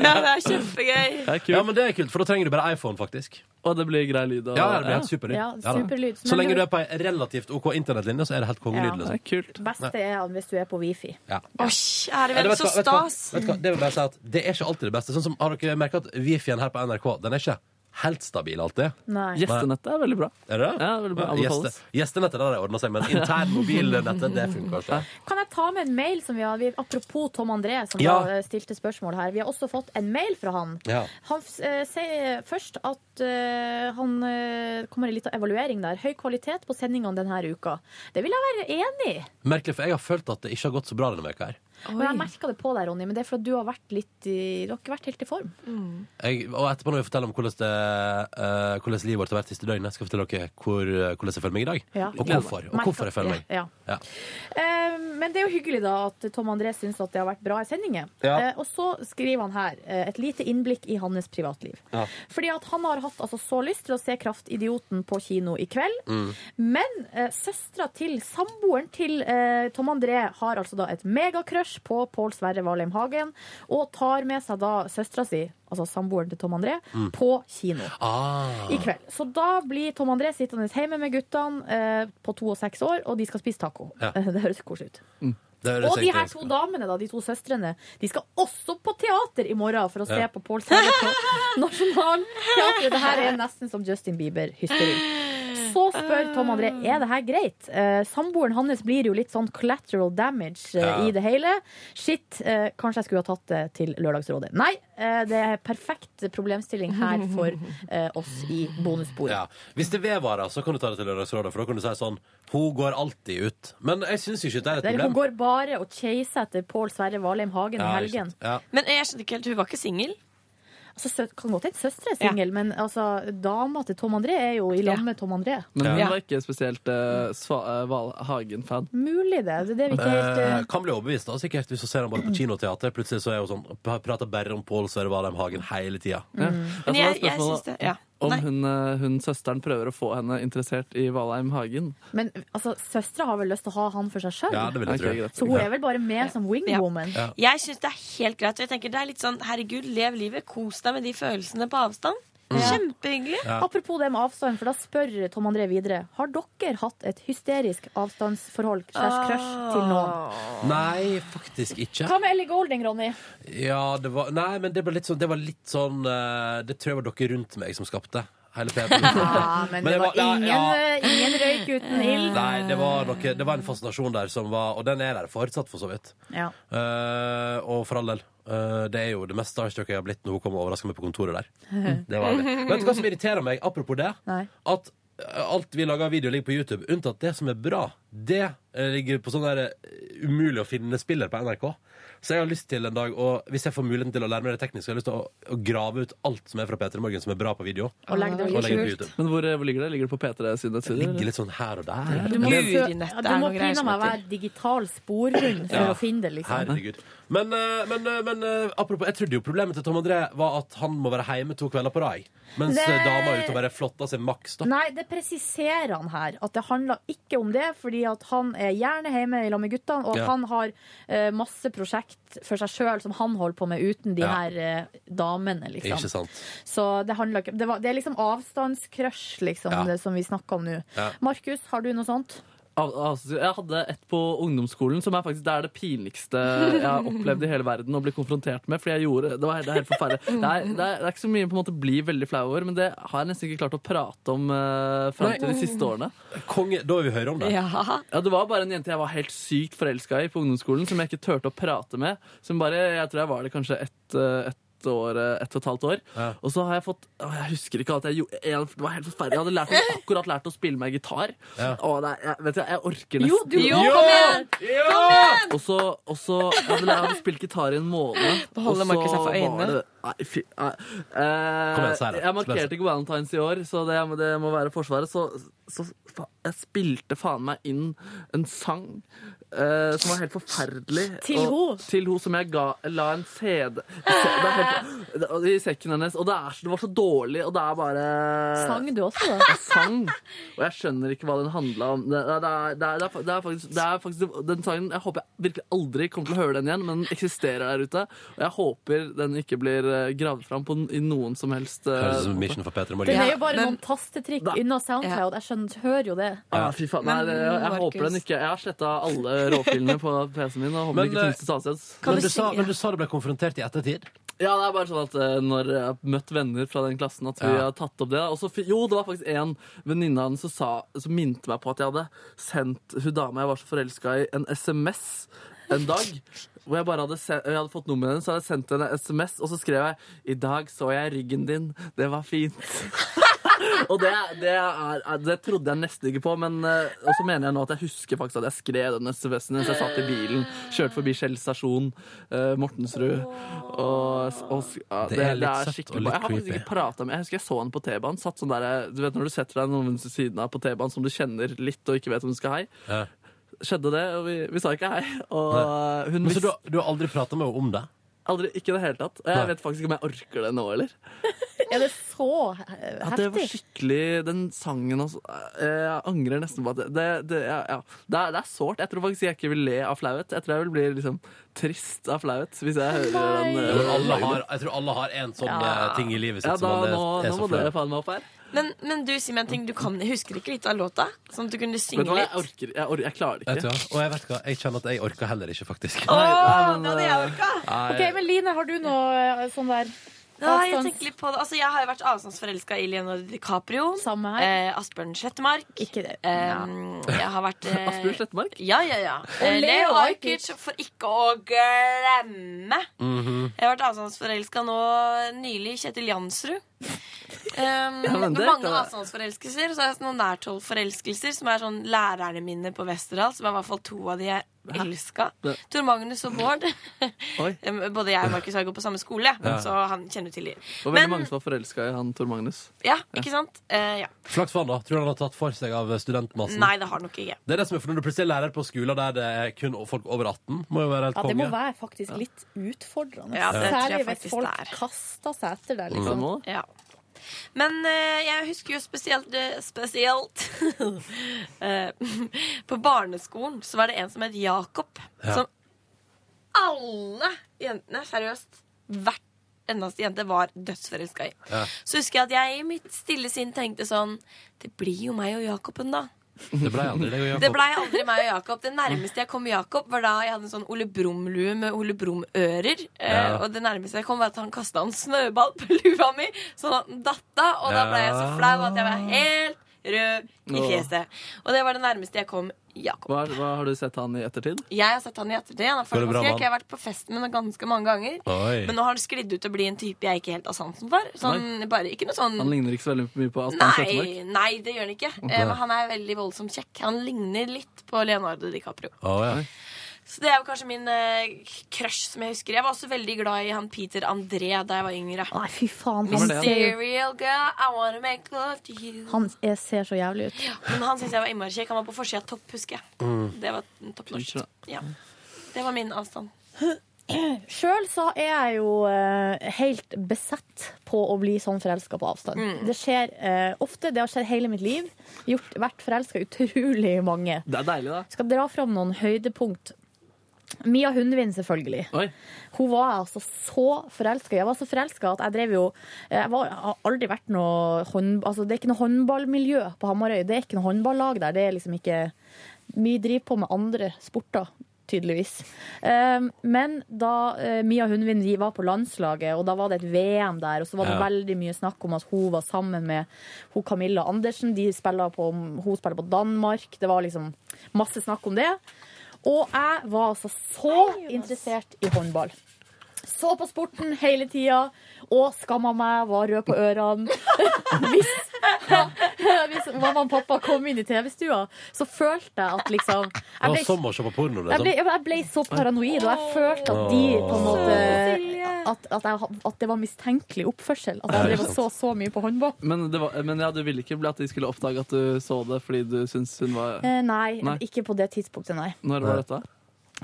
Ja, det er kjempegøy. Det er kult. ja, men det er kult, for da trenger du bare iPhone, faktisk. Og det blir grei lyd. Og, Ja, det blir helt superlyd. Ja, da. superlyd. Så Men lenge du- er på ei relativt OK internettlinje, så er det helt kongelyd. Ja. Liksom. kult. Beste er hvis du er på wifi. Ja. Kjære Ja, det- venn, vet du så hva- vet du hva- stas. vet du hva, Det vil jeg bare si at det er ikke alltid det beste. Sånn som, Har dere merket at Wifien her på NRK Den er ikke helt stabil alltid? Nei. Gjestenettet er veldig bra. Er det? Ja, veldig bra. Gjeste, gjestenettet der har ordna seg, men intern mobilnettet det funker ikke. Kan jeg ta med en mail som vi har vi, Apropos Tom André, som Ja. eh, stilte spørsmål her. Vi har også fått en mail fra han. Ja. Han uh, sier først at uh, han uh, kommer en liten evaluering der. Høy kvalitet på sendingene denne uka. Det vil jeg være enig i. Merkelig, for jeg har følt at det ikke har gått så bra denne uka her. Og jeg merka det på deg, Ronny, men det er fordi du har vært litt i, du har ikke vært helt i form. Jeg, og etterpå når vi forteller om hvordan, det, uh, hvordan livet vårt har vært siste døgnet, skal jeg fortelle dere hvor, eh, hvordan jeg føler meg i dag. Ja. Og hvorfor. Og hvorfor jeg føler meg. Ja. Ja. Uh, men det er jo hyggelig da at Tom André syns at det har vært bra i sendinger. Ja. Eh, og så skriver han her et lite innblikk i hans privatliv. Ja. Fordi at han har hatt altså, så lyst til å se Kraftidioten på kino i kveld. Mm. Men uh, søstera til samboeren til Tom André har altså da et megacrush på Pål Sverre Valheim Hagen, og tar med seg da søstera si, altså samboeren til Tom André, Mm. på kino Ah. i kveld. Så da blir Tom André sittende hjemme med guttene eh, på to og seks år, og de skal spise taco. Ja. Det høres koselig ut. Mm. Og de her to damene, da, de to søstrene, de skal også på teater i morgen for å se Ja. på Pål Sverre på Nationaltheatret. Det her er nesten som Justin Bieber-hysteri. Så spør Tom André er det her greit. Eh, samboeren hans blir jo litt sånn collateral damage eh, Ja. i det hele. Shit, eh, kanskje jeg skulle ha tatt det til Lørdagsrådet. Nei, eh, det er perfekt problemstilling her for eh, oss i bonusbordet. Ja. Hvis det vedvarer, så kan du ta det til Lørdagsrådet, for da kan du si sånn Hun går alltid ut. Men jeg syns ikke det er et problem. hun går bare og chaser etter Pål Sverre Valheim Hagen i Ja, helgen. Ja. Men jeg skjønner ikke helt, hun var ikke singel? Altså, sø- kan godt hende søstre er singel, men altså, dama til Tom André er jo i lag med Tom André. Men hun Ja. var ikke spesielt uh, Hagen-fan. Mulig det. Det er ikke helt uh... eh, kan bli overbevist, da, sikkert, hvis du ser ham bare på kinoteater. Plutselig så er hun sånn prater bare om Pål Sverre Valheim Hagen hele tida. Ja. Men Altså, jeg, jeg syns det. Ja. Om hun, eh, hun søsteren prøver å få henne interessert i Valheim Hagen. Men altså, søstera har vel lyst til å ha han for seg sjøl? Ja, tro. Så hun er vel bare med som wingwoman? Ja. Jeg syns det er helt greit. Jeg tenker det er litt sånn, herregud, lev livet. Kos deg med de følelsene på avstand. Kjempehyggelig. Ja. Apropos det med avstand, for da spør Tom André videre. Har dere hatt et hysterisk avstandsforhold slash crush til noen? Nei, faktisk ikke. Hva med Ellie Golding, Ronny? Ja, det var Nei, men det var litt sånn Det, var litt sånn, eh, det tror jeg var dere rundt meg som skapte. Hele P3. Ja, men det var var ingen, ja. eh, ingen røyk uten ild. Nei, det var, noe, det var en fascinasjon der som var Og den er der fortsatt, for så vidt. Ja. Uh, og for all del. Uh, det er jo det mest starstruck jeg har blitt når hun kom og overraska meg på kontoret der. Det var det. Vet du hva som irriterer meg, apropos det? Nei. At alt vi lager av video, ligger på YouTube, unntatt det som er bra. Det ligger på sånn der umulig å finne spiller på NRK. Så jeg har lyst til en dag, og hvis jeg får muligheten til å lære meg det tekniske, jeg har lyst til å, å grave ut alt som er fra P3 Morgen som er bra på video. Og legge det Og legge det på ut. YouTube. Men hvor, hvor ligger det? Ligger det på P3 sine nettsider? ligger litt sånn her og der. Du må, ja, må meg være digital sporhund for Ja. å finne det, liksom. Herregud. Men, eh, men, eh, men eh, apropos, jeg trodde jo problemet til Tom André var at han må være hjemme to kvelder på rad. Mens Det- eh, dama er ute og bare flotter seg maks. da. Nei, det presiserer han her. At det handler ikke om det, fordi at han er gjerne hjemme i lag med guttene, og Ja. han har uh, masse prosjekt for seg sjøl som han holder på med uten de Ja. her eh, damene, liksom. Ikke sant? Så det handler ikke det, var, det er liksom avstandscrush, liksom, Ja. det som vi snakker om nå. Markus, har du noe sånt? Al- altså, Jeg hadde et på ungdomsskolen som er faktisk det er det pinligste jeg har opplevd i hele verden å bli konfrontert med. Fordi jeg gjorde, Det, var, det er helt forferdelig. Det er, det, er, det er ikke så mye på en måte bli veldig flau over, men det har jeg nesten ikke klart å prate om uh, fram til de siste årene. Konge, Da vil vi høre om det. Ja. Ja, Det var bare en jente jeg var helt sykt forelska i på ungdomsskolen, som jeg ikke turte å prate med. Som bare, Jeg tror jeg var det kanskje ett eh, ett år, eh, ett og et halvt år. Ja. Og så har jeg fått å, Jeg husker ikke alt jeg gjorde. Jeg, det var helt forferdelig. Jeg hadde lært, akkurat lært å spille meg gitar. Ja. Og nei, jeg, vet du, jeg orker nesten Jo, du- Jo, kom igjen! og så, og så jeg, hadde, jeg hadde spilt gitar i en måned. Da holder og så Markus seg for øynene. det- Nei, fy nei. Eh, igjen. Jeg markerte ikke Valentine's i år, så det, det må være Forsvaret. Så, så fa- jeg spilte faen meg inn en sang eh, som var helt forferdelig. Til henne? ho? Til ho, som jeg ga, la en CD i sekken hennes. Og det, er, det var så dårlig, og det er bare Sang du også, da? Jeg sang, og jeg skjønner ikke hva den handla om. Det, det, det, er, det, er, det, faktisk, det er faktisk den sangen Jeg håper jeg virkelig aldri kommer til å høre den igjen, men den eksisterer der ute. Og jeg håper den ikke blir eh, gravd fram på, i noen som helst eh, Høres ut som mission for Petra Den Det er jo bare noen tastetrykk unna SoundCloud. Jeg skjønner, hører jo det. Ja, fy faen. Nei, Men, jeg, jeg håper den ikke Jeg har sletta alle råfilene på PC-en min. Og håper Men, ikke eh, finnes til stadsteds. Men du, sa, men du sa du ble konfrontert i ettertid? Ja, det er bare sånn at eh, når jeg har møtt venner fra den klassen, at vi Ja. har tatt opp det. Og så, fi- jo, det var faktisk en venninne av henne som, sa, som minte meg på at jeg hadde sendt hun dama jeg var så forelska i, en SMS en dag. Hvor jeg bare hadde, se, jeg hadde fått nummeret hennes, så hadde jeg sendt henne en SMS, og så skrev jeg 'I dag så jeg ryggen din. Det var fint'. og det, det, er, det trodde jeg nesten ikke på, men eh, Og så mener jeg nå at jeg husker faktisk at jeg skrev den SMS-en mens jeg satt i bilen, kjørte forbi Skjell stasjon, uh, Mortensrud, og, og ja, Det det, er er skikkelig Jeg har faktisk ikke pratet med Jeg husker jeg så henne på T-banen. Satt sånn der, du vet Når du setter deg noen ved siden av på T-banen som du kjenner litt og ikke vet om du skal hei. Ja. Skjedde det, og vi, vi sa ikke hei. Og hun Men så du, du har aldri prata med henne om det? Aldri Ikke i det hele tatt. Og jeg Nei. vet faktisk ikke om jeg orker det nå, eller. Er det så heftig? At det var skikkelig Den sangen også eh, Jeg angrer nesten på at det Det, det, ja, ja. det, er, det er sårt. Jeg tror faktisk jeg ikke vil le av flauhet. Jeg tror jeg vil bli liksom trist av flauhet hvis jeg hører den. Jeg tror alle har, jeg tror alle har en sånn Ja. eh, ting i livet sitt Ja, som man er, nå, er nå må flau. dere faen meg opp her. Men, men du, si meg en ting. Du kan, husker ikke litt av låta? Sånn at du kunne synge litt? jeg orker Jeg, orker, jeg klarer det Vet du ikke. Og jeg vet hva, jeg kjenner at jeg orker heller ikke, faktisk. Åh, det hadde jeg orka! Ok, men Line, har du noe eh, sånn der Ja, jeg tenker litt på det. Altså, jeg har jo vært avstandsforelska i Leonardo DiCaprio. Samme her. Eh, Asbjørn Slettemark. Ikke det. Eh, jeg har vært eh, Asbjørn Slettemark? Ja, ja, ja. Og Eh, Leo Ajkic. For ikke å glemme. Mhm. Jeg har vært avstandsforelska nå nylig i Kjetil Jansrud. Um, Ja, det mange avstandsforelskelser. Og så har jeg noen nærthold-forelskelser, som er sånn lærerne mine på Westerdal. Som er i hvert fall to av de jeg elska. Tor Magnus og Bård. Både jeg og Markus har gått på samme skole, Ja. så han kjenner til dem. Det var veldig mange som var forelska i han Tor Magnus. Ja, ikke sant? Uh, ja. Flaks for han, da. Tror du han har tatt for seg av studentmassen? Nei, det har nok ikke. Det er det som er for Når du plutselig er lærer på skoler der det er kun folk over 18, må jo være helt Ja, det må være faktisk litt utfordrende. Ja, det Særlig hvis folk er. kaster seg etter deg. Liksom. Mm. Ja. Men eh, jeg husker jo spesielt, eh, spesielt eh, På barneskolen så var det en som het Jakob. Ja. Som alle jentene, seriøst, hvert eneste jente var dødsforelska i. Ja. Så husker jeg at jeg i mitt stille sinn tenkte sånn Det blir jo meg og Jakoben, da. Det ble aldri deg og Jakob. Det blei aldri meg og Jakob. Det nærmeste jeg kom Jakob, var da jeg hadde en sånn Ole Brumm-lue med Ole Brumm-ører. Eh, Ja. og det nærmeste jeg kom, var at han kasta en snøball på lua mi, sånn at den datt av. Og da ble jeg så flau at jeg var helt rød i fjeset. Og det var det nærmeste jeg kom Jakob. Hva, hva Har du sett han i ettertid? Jeg har sett han i ettertid. Han er frekk. Jeg har vært på fest med ham ganske mange ganger. Oi. Men nå har han sklidd ut til å bli en type jeg ikke helt har sansen for. Sånn, bare, ikke noe sånn Han ligner ikke så veldig mye på Asbjørn Slettemark. Nei, nei, det gjør han ikke. Okay. men han er veldig voldsomt kjekk. Han ligner litt på Leonardo DiCaprio. Oh, ja. Så det er jo kanskje min eh, crush som jeg husker. Jeg var også veldig glad i han Peter André da jeg var yngre. Nei, fy faen. Han er Serial girl, I wanna make love to you. han er, ser så jævlig ut. Men han syns jeg var innmari kjekk. Han var på forsida av Topp, husker jeg. Mm. Det var topp norsk. Ja. Det var min avstand. Sjøl så er jeg jo eh, helt besett på å bli sånn forelska på avstand. Mm. Det skjer eh, ofte. Det har skjedd hele mitt liv. Gjort, vært forelska utrolig mange. Det er deilig, da. Skal dra fram noen høydepunkt. Mia Hundvin, selvfølgelig. Oi. Hun var altså så forelska. Jeg var så forelska at jeg drev jo Jeg, var, har aldri vært noe hånd, altså Det er ikke noe håndballmiljø på Hamarøy. Det er ikke noe håndballag der. Det er liksom ikke Vi driver på med andre sporter. Tydeligvis. Um, men da eh, Mia Hundvin var på landslaget, og da var det et VM der, og så var det Ja. veldig mye snakk om at hun var sammen med hun Camilla Andersen. De spiller på, hun spiller på Danmark. Det var liksom masse snakk om det. Og jeg var altså så interessert i håndball. Så på sporten hele tida og skamma meg, var rød på ørene. Hvis, ja, hvis mamma og pappa kom inn i TV-stua, så følte jeg at liksom Det jeg var ble, som å se på porno. jeg ble, Liksom. jeg ble så paranoid, og jeg følte at de på en måte At, at, jeg, at det var mistenkelig oppførsel. At jeg drev og så så mye på håndball. Men, det var, men ja, du ville ikke bli at de skulle oppdage at du så det fordi du syntes hun var Eh, nei, Nei. ikke på det tidspunktet, nei. Når var dette?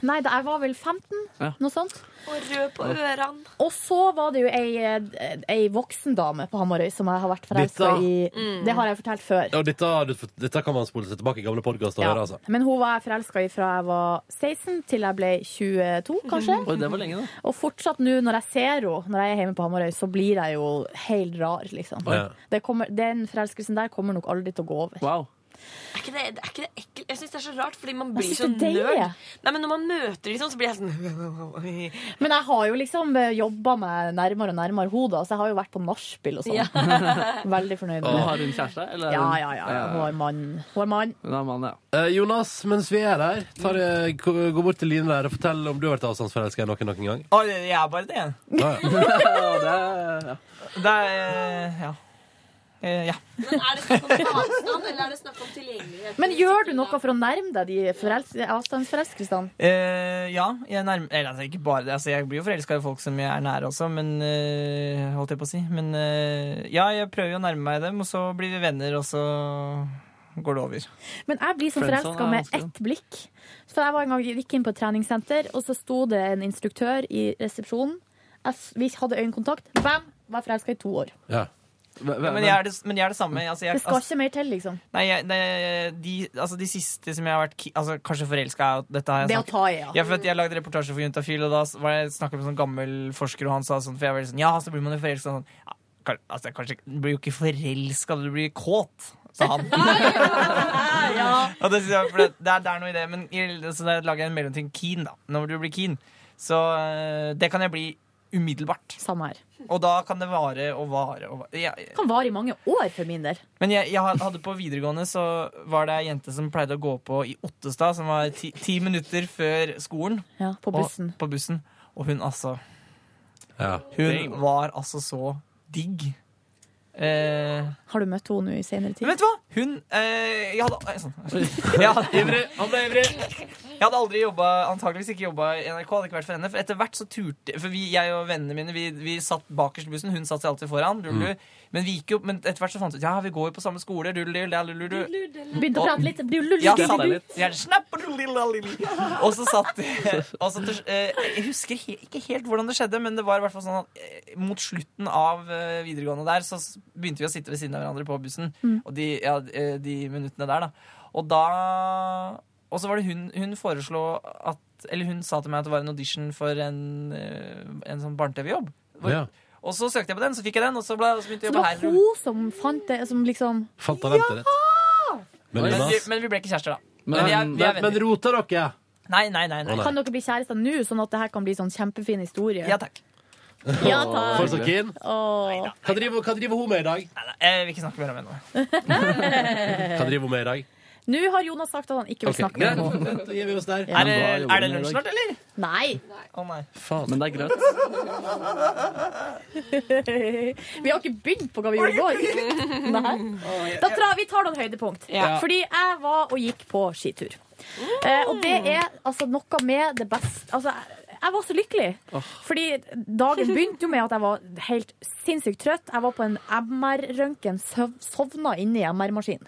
Nei, jeg var vel 15, Ja. noe sånt. Og rød på ørene. Og så var det jo ei, ei voksen dame på Hamarøy som jeg har vært forelska i. Mm. Det har jeg fortalt før. Og dette, dette kan man spole seg tilbake i gamle podkaster og Ja. høre. Altså. Men hun var jeg forelska i fra jeg var 16 til jeg ble 22, kanskje. Og det var lenge, da. Og fortsatt nå når jeg ser henne, når jeg er hjemme på Hamarøy, så blir jeg jo helt rar, liksom. Ja. Det kommer, den forelskelsen der kommer nok aldri til å gå over. Wow. Er ikke det, er ikke det ekkelt? Jeg syns det er så rart, fordi man blir så er nerd. Nei, men når man møter sånn, så blir jeg sånn Men jeg har jo liksom jobba meg nærmere og nærmere hodet. så jeg har jo vært på nachspiel og sånn. Ja. Veldig fornøyd Og har hun kjæreste? Eller? Ja, ja, ja. ja. Hun har mann. Hun har mann. Hun har mann, ja. Eh, Jonas, mens vi er der, tar, gå bort til Line der og fortell om du har vært avstandsforelska noen noen gang. Å, jeg er bare det. Ah, ja. det, ja. Det er eh, Ja. Eh, ja. Men er det snakk om avstand, eller er det snakk om tilgjengelighet? Men gjør du noe for å nærme deg de forels avstandsforelskelsene? Eh, ja, jeg nærmer Eller altså, ikke bare det. Altså, jeg blir jo forelska i folk som jeg er nære også, men uh, Holdt jeg på å si. Men uh, ja, jeg prøver jo å nærme meg dem, og så blir vi venner, og så går det over. Men jeg blir sånn forelska med ett blikk. Så jeg var en gang gikk inn på et treningssenter, og så sto det en instruktør i resepsjonen. Jeg, vi hadde øyekontakt. Bam! Var forelska i to år. Ja. Ja, men, jeg er det, men jeg er det samme. Altså, jeg, Det skal ikke mer til, liksom. Nei, jeg, det, de, altså de siste som jeg har vært altså, kanskje forelska er dette har jeg Det å ta i, ja. ja. Jeg lagde reportasje for Juntafil, og da var jeg snakka med en sånn gammel forsker, og han sa sånn For jeg var sånn Ja, så blir man jo forelska. Sånn, ja, altså, kanskje Du blir jo ikke forelska, du blir kåt, sa han. Og det, jeg, for det, det, er, det er noe i det. Men så lager jeg en mellomting keen, da. Når du blir keen. Så eh, det kan jeg bli umiddelbart. Samme her. Og da kan det vare og vare og vare. Jeg, Det kan vare i mange år for min del. men jeg, jeg hadde på videregående så var det ei jente som pleide å gå på i Ottestad, som var ti, ti minutter før skolen. Ja, på bussen. Og, på bussen. og hun altså Ja. Hun var altså så digg. Eh, Har du møtt henne nå i senere tid? men vet du hva? Hun eh, Jeg hadde sånn. Jeg hadde. Jeg hadde aldri jobba Antageligvis ikke jobba i NRK. Hadde ikke vært for henne For etter hvert så turte For vi, jeg og vennene mine Vi, vi satt bakerst i bussen. Hun satt seg alltid foran. Mm. Lulu. Men vi gikk jo Men etter hvert så fant vi ut Ja, vi går jo på samme skole. Begynte å prate litt. Ja, og så satt og så, eh, Jeg husker ikke helt hvordan det skjedde, men det var i hvert fall sånn at eh, mot slutten av eh, videregående der, så begynte vi å sitte ved siden av hverandre på bussen. Mm. Og de, ja, eh, de minuttene der, da. Og da Og så var det hun hun foreslo at Eller hun sa til meg at det var en audition for en, eh, en sånn barne-TV-jobb. Ja. Og så søkte jeg på den, så fikk jeg den, og så, ble, så begynte Så jeg det å var jobbe her. hun som fant det, som liksom Fant talentet ditt. Men, Men, vi, men vi ble ikke kjærester, da. men, vi er, vi er men, men rota dere? Nei, nei, nei. nei. Kan dere bli kjærester nå, sånn at det her kan bli sånn kjempefin historie? Ja takk. Ja, takk. For så keen. Åh. Hva driver, hva driver hun med i dag? Nei, nei, jeg vil ikke snakke mer om henne. Hva driver hun med i dag? Nå har Jonas sagt at han ikke vil Ok, snakke med greit. henne. Da gir vi oss der. Er det, er det lunsj snart, eller? Nei. Å nei. Men det er grøt. Vi har ikke begynt på hva vi gjorde i går. Nei. Da tra, vi tar noen høydepunkt. Ja. Fordi jeg var og gikk på skitur. Eh, og det er altså noe med det beste Altså, jeg- var så lykkelig. Fordi dagen begynte jo med at jeg var helt sinnssykt trøtt. Jeg var på en MR-røntgen, sovna inni MR-maskinen.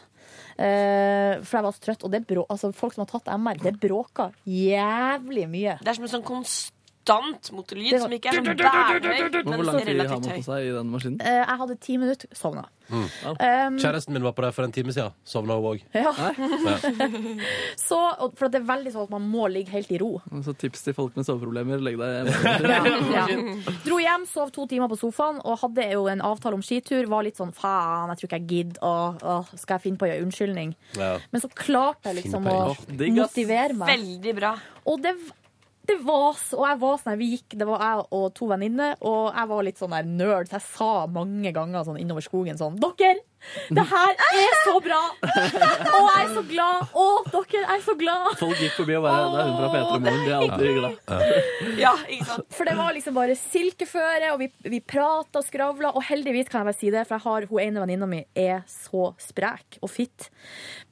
Uh, for jeg var så trøtt. Og det brå, altså, folk som har tatt MR, det bråker jævlig mye. Det er som en sånn konstant motorlyd mot lyd som ikke er sånn men hvor lang tid har man på seg i den maskinen? Eh, jeg hadde ti minutter, sovna. Mm. Um, Kjæresten min var på det for en time siden. Sovna hun òg. Ja. Ja. Så, for det er veldig sånn at man må ligge helt i ro. Så tips til folk med soveproblemer. Legg deg hjemme. Ja. Dro hjem, sov to timer på sofaen og hadde jo en avtale om skitur. Var litt sånn faen, jeg tror ikke jeg gidder. Og, og, skal jeg finne på å gjøre unnskyldning? Ja. Men så klarte jeg liksom å motivere meg. Veldig bra. Og det, det var så Og jeg var sånn, vi gikk, det var jeg og to venninner, og jeg var litt sånn der nerd, så jeg sa mange ganger sånn innover skogen sånn Dere! Det her er så bra! Og jeg er så glad! Å, dere, er så glad! Folk gikk forbi og bare Det er hun fra P3 Morgen. Er alltid hyggelig. Ja, ikke sant? For det var liksom bare silkeføre, og vi, vi prata og skravla. Og heldigvis kan jeg bare si det, for jeg har, hun ene venninna mi er så sprek og fit.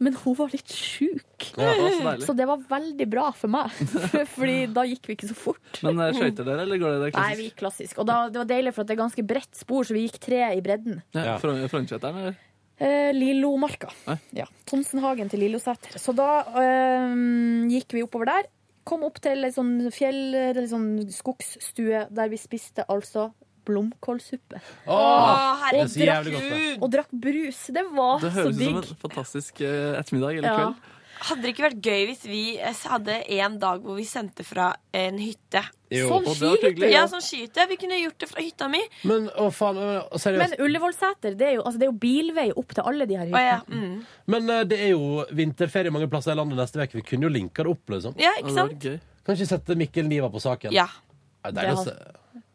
Men hun var litt sjuk. Ja, så så det var veldig bra for meg. Fordi da gikk vi ikke så fort. Men eh, skøyter dere, eller går dere Nei, vi gikk klassisk. Og da, det var deilig, for at det er ganske bredt spor, så vi gikk tre i bredden. Ja, Frognerseteren, eller? Eh, Lillomarka. Ja. Tonsenhagen til Lillosæter. Så da eh, gikk vi oppover der. Kom opp til en sånn fjell, ei sånn skogsstue der vi spiste altså blomkålsuppe. Åh, og, det er så jævlig godt, og drakk brus. Det var Det så høres ut som en fantastisk eh, ettermiddag eller Ja. kveld. Hadde det ikke vært gøy hvis vi eh, hadde en dag hvor vi sendte fra en hytte? Jo. Sånn skihytte? Ja, ja. sånn skihytte. Vi kunne gjort det fra hytta mi. Men å faen, Men seriøst. Ullevålseter, det er, jo, altså, det er jo bilvei opp til alle de her hyttene. ja. Mm. Men uh, det er jo vinterferie mange plasser i landet neste uke. Vi kunne jo linka det opp, liksom. Ja, ikke sant? Kan ikke sette Mikkel Niva på saken? Ja. Det, Det hadde...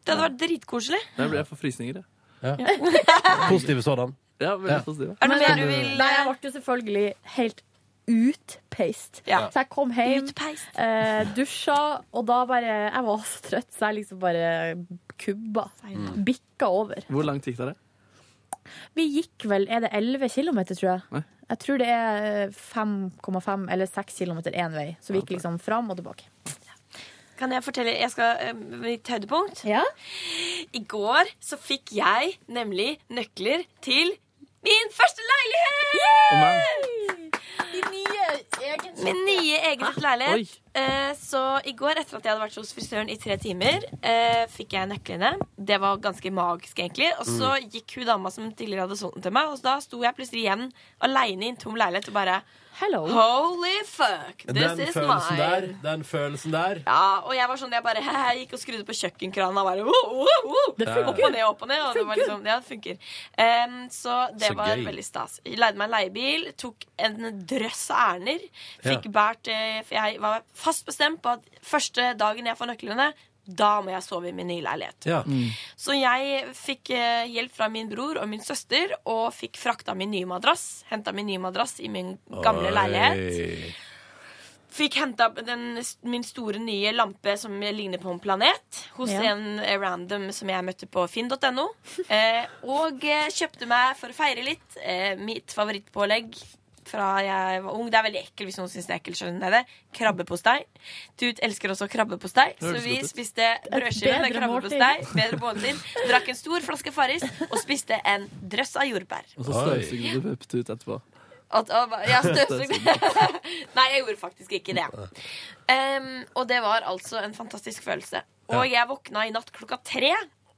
Det hadde vært dritkoselig. Der blir jeg for frysninger, jeg. Positive sådan. Ja, veldig Ja. positive. Er det Men mer du vil Nei, jeg ble jo selvfølgelig helt utpeist. Ja. Så jeg kom hjem, eh, dusja, og da bare Jeg var så trøtt, så jeg liksom bare kubba. Bikka over. Hvor langt gikk dere? Vi gikk vel Er det 11 km, tror jeg? Nei. Jeg tror det er 5,5 eller 6 km én vei. Så vi gikk liksom fram og tilbake. Kan jeg fortelle jeg skal, eh, mitt høydepunkt? Ja. I går så fikk jeg nemlig nøkler til min første leilighet! Min nye egen Min nye egen leilighet. Eh, så i går, etter at jeg hadde vært hos frisøren i tre timer, eh, fikk jeg nøklene. Det var ganske magisk, egentlig. Og så gikk hun dama som tidligere hadde solgt den til meg, og da sto jeg plutselig igjen aleine i en tom leilighet og bare Hello. Holy fuck, this Den is mine. der, den følelsen der. Ja, og jeg var sånn, jeg bare jeg gikk og skrudde på kjøkkenkrana og bare oh, oh, oh. Det Opp og ned, opp og ned. Og det var liksom, ja, det funker. Um, så det Så var gøy. veldig stas. Jeg leide meg en leiebil, tok en drøss av ærender. Fikk Ja. bært eh, For jeg var fast bestemt på at første dagen jeg får nøklene, da må jeg sove i min nye leilighet. Ja. Så jeg fikk eh, hjelp fra min bror og min søster og fikk frakta min nye madrass. Henta min nye madrass i min gamle leilighet. Fikk henta min store nye lampe som ligner på en planet, hos Ja. en eh, random som jeg møtte på finn.no. Eh, og eh, kjøpte meg, for å feire litt, eh, mitt favorittpålegg fra jeg var ung. Det er veldig ekkelt hvis noen syns det er ekkelt. skjønner det. Krabbepostei. Tut elsker også krabbepostei, så vi spiste brødskive med krabbepostei. Bedre måltid. Drakk en stor flaske Farris og spiste en drøss av jordbær. Og så støvsugde du puppet ut etterpå. At, at, jeg støvsugde Nei, jeg gjorde faktisk ikke det. Um, og det var altså en fantastisk følelse. Og jeg våkna i natt klokka tre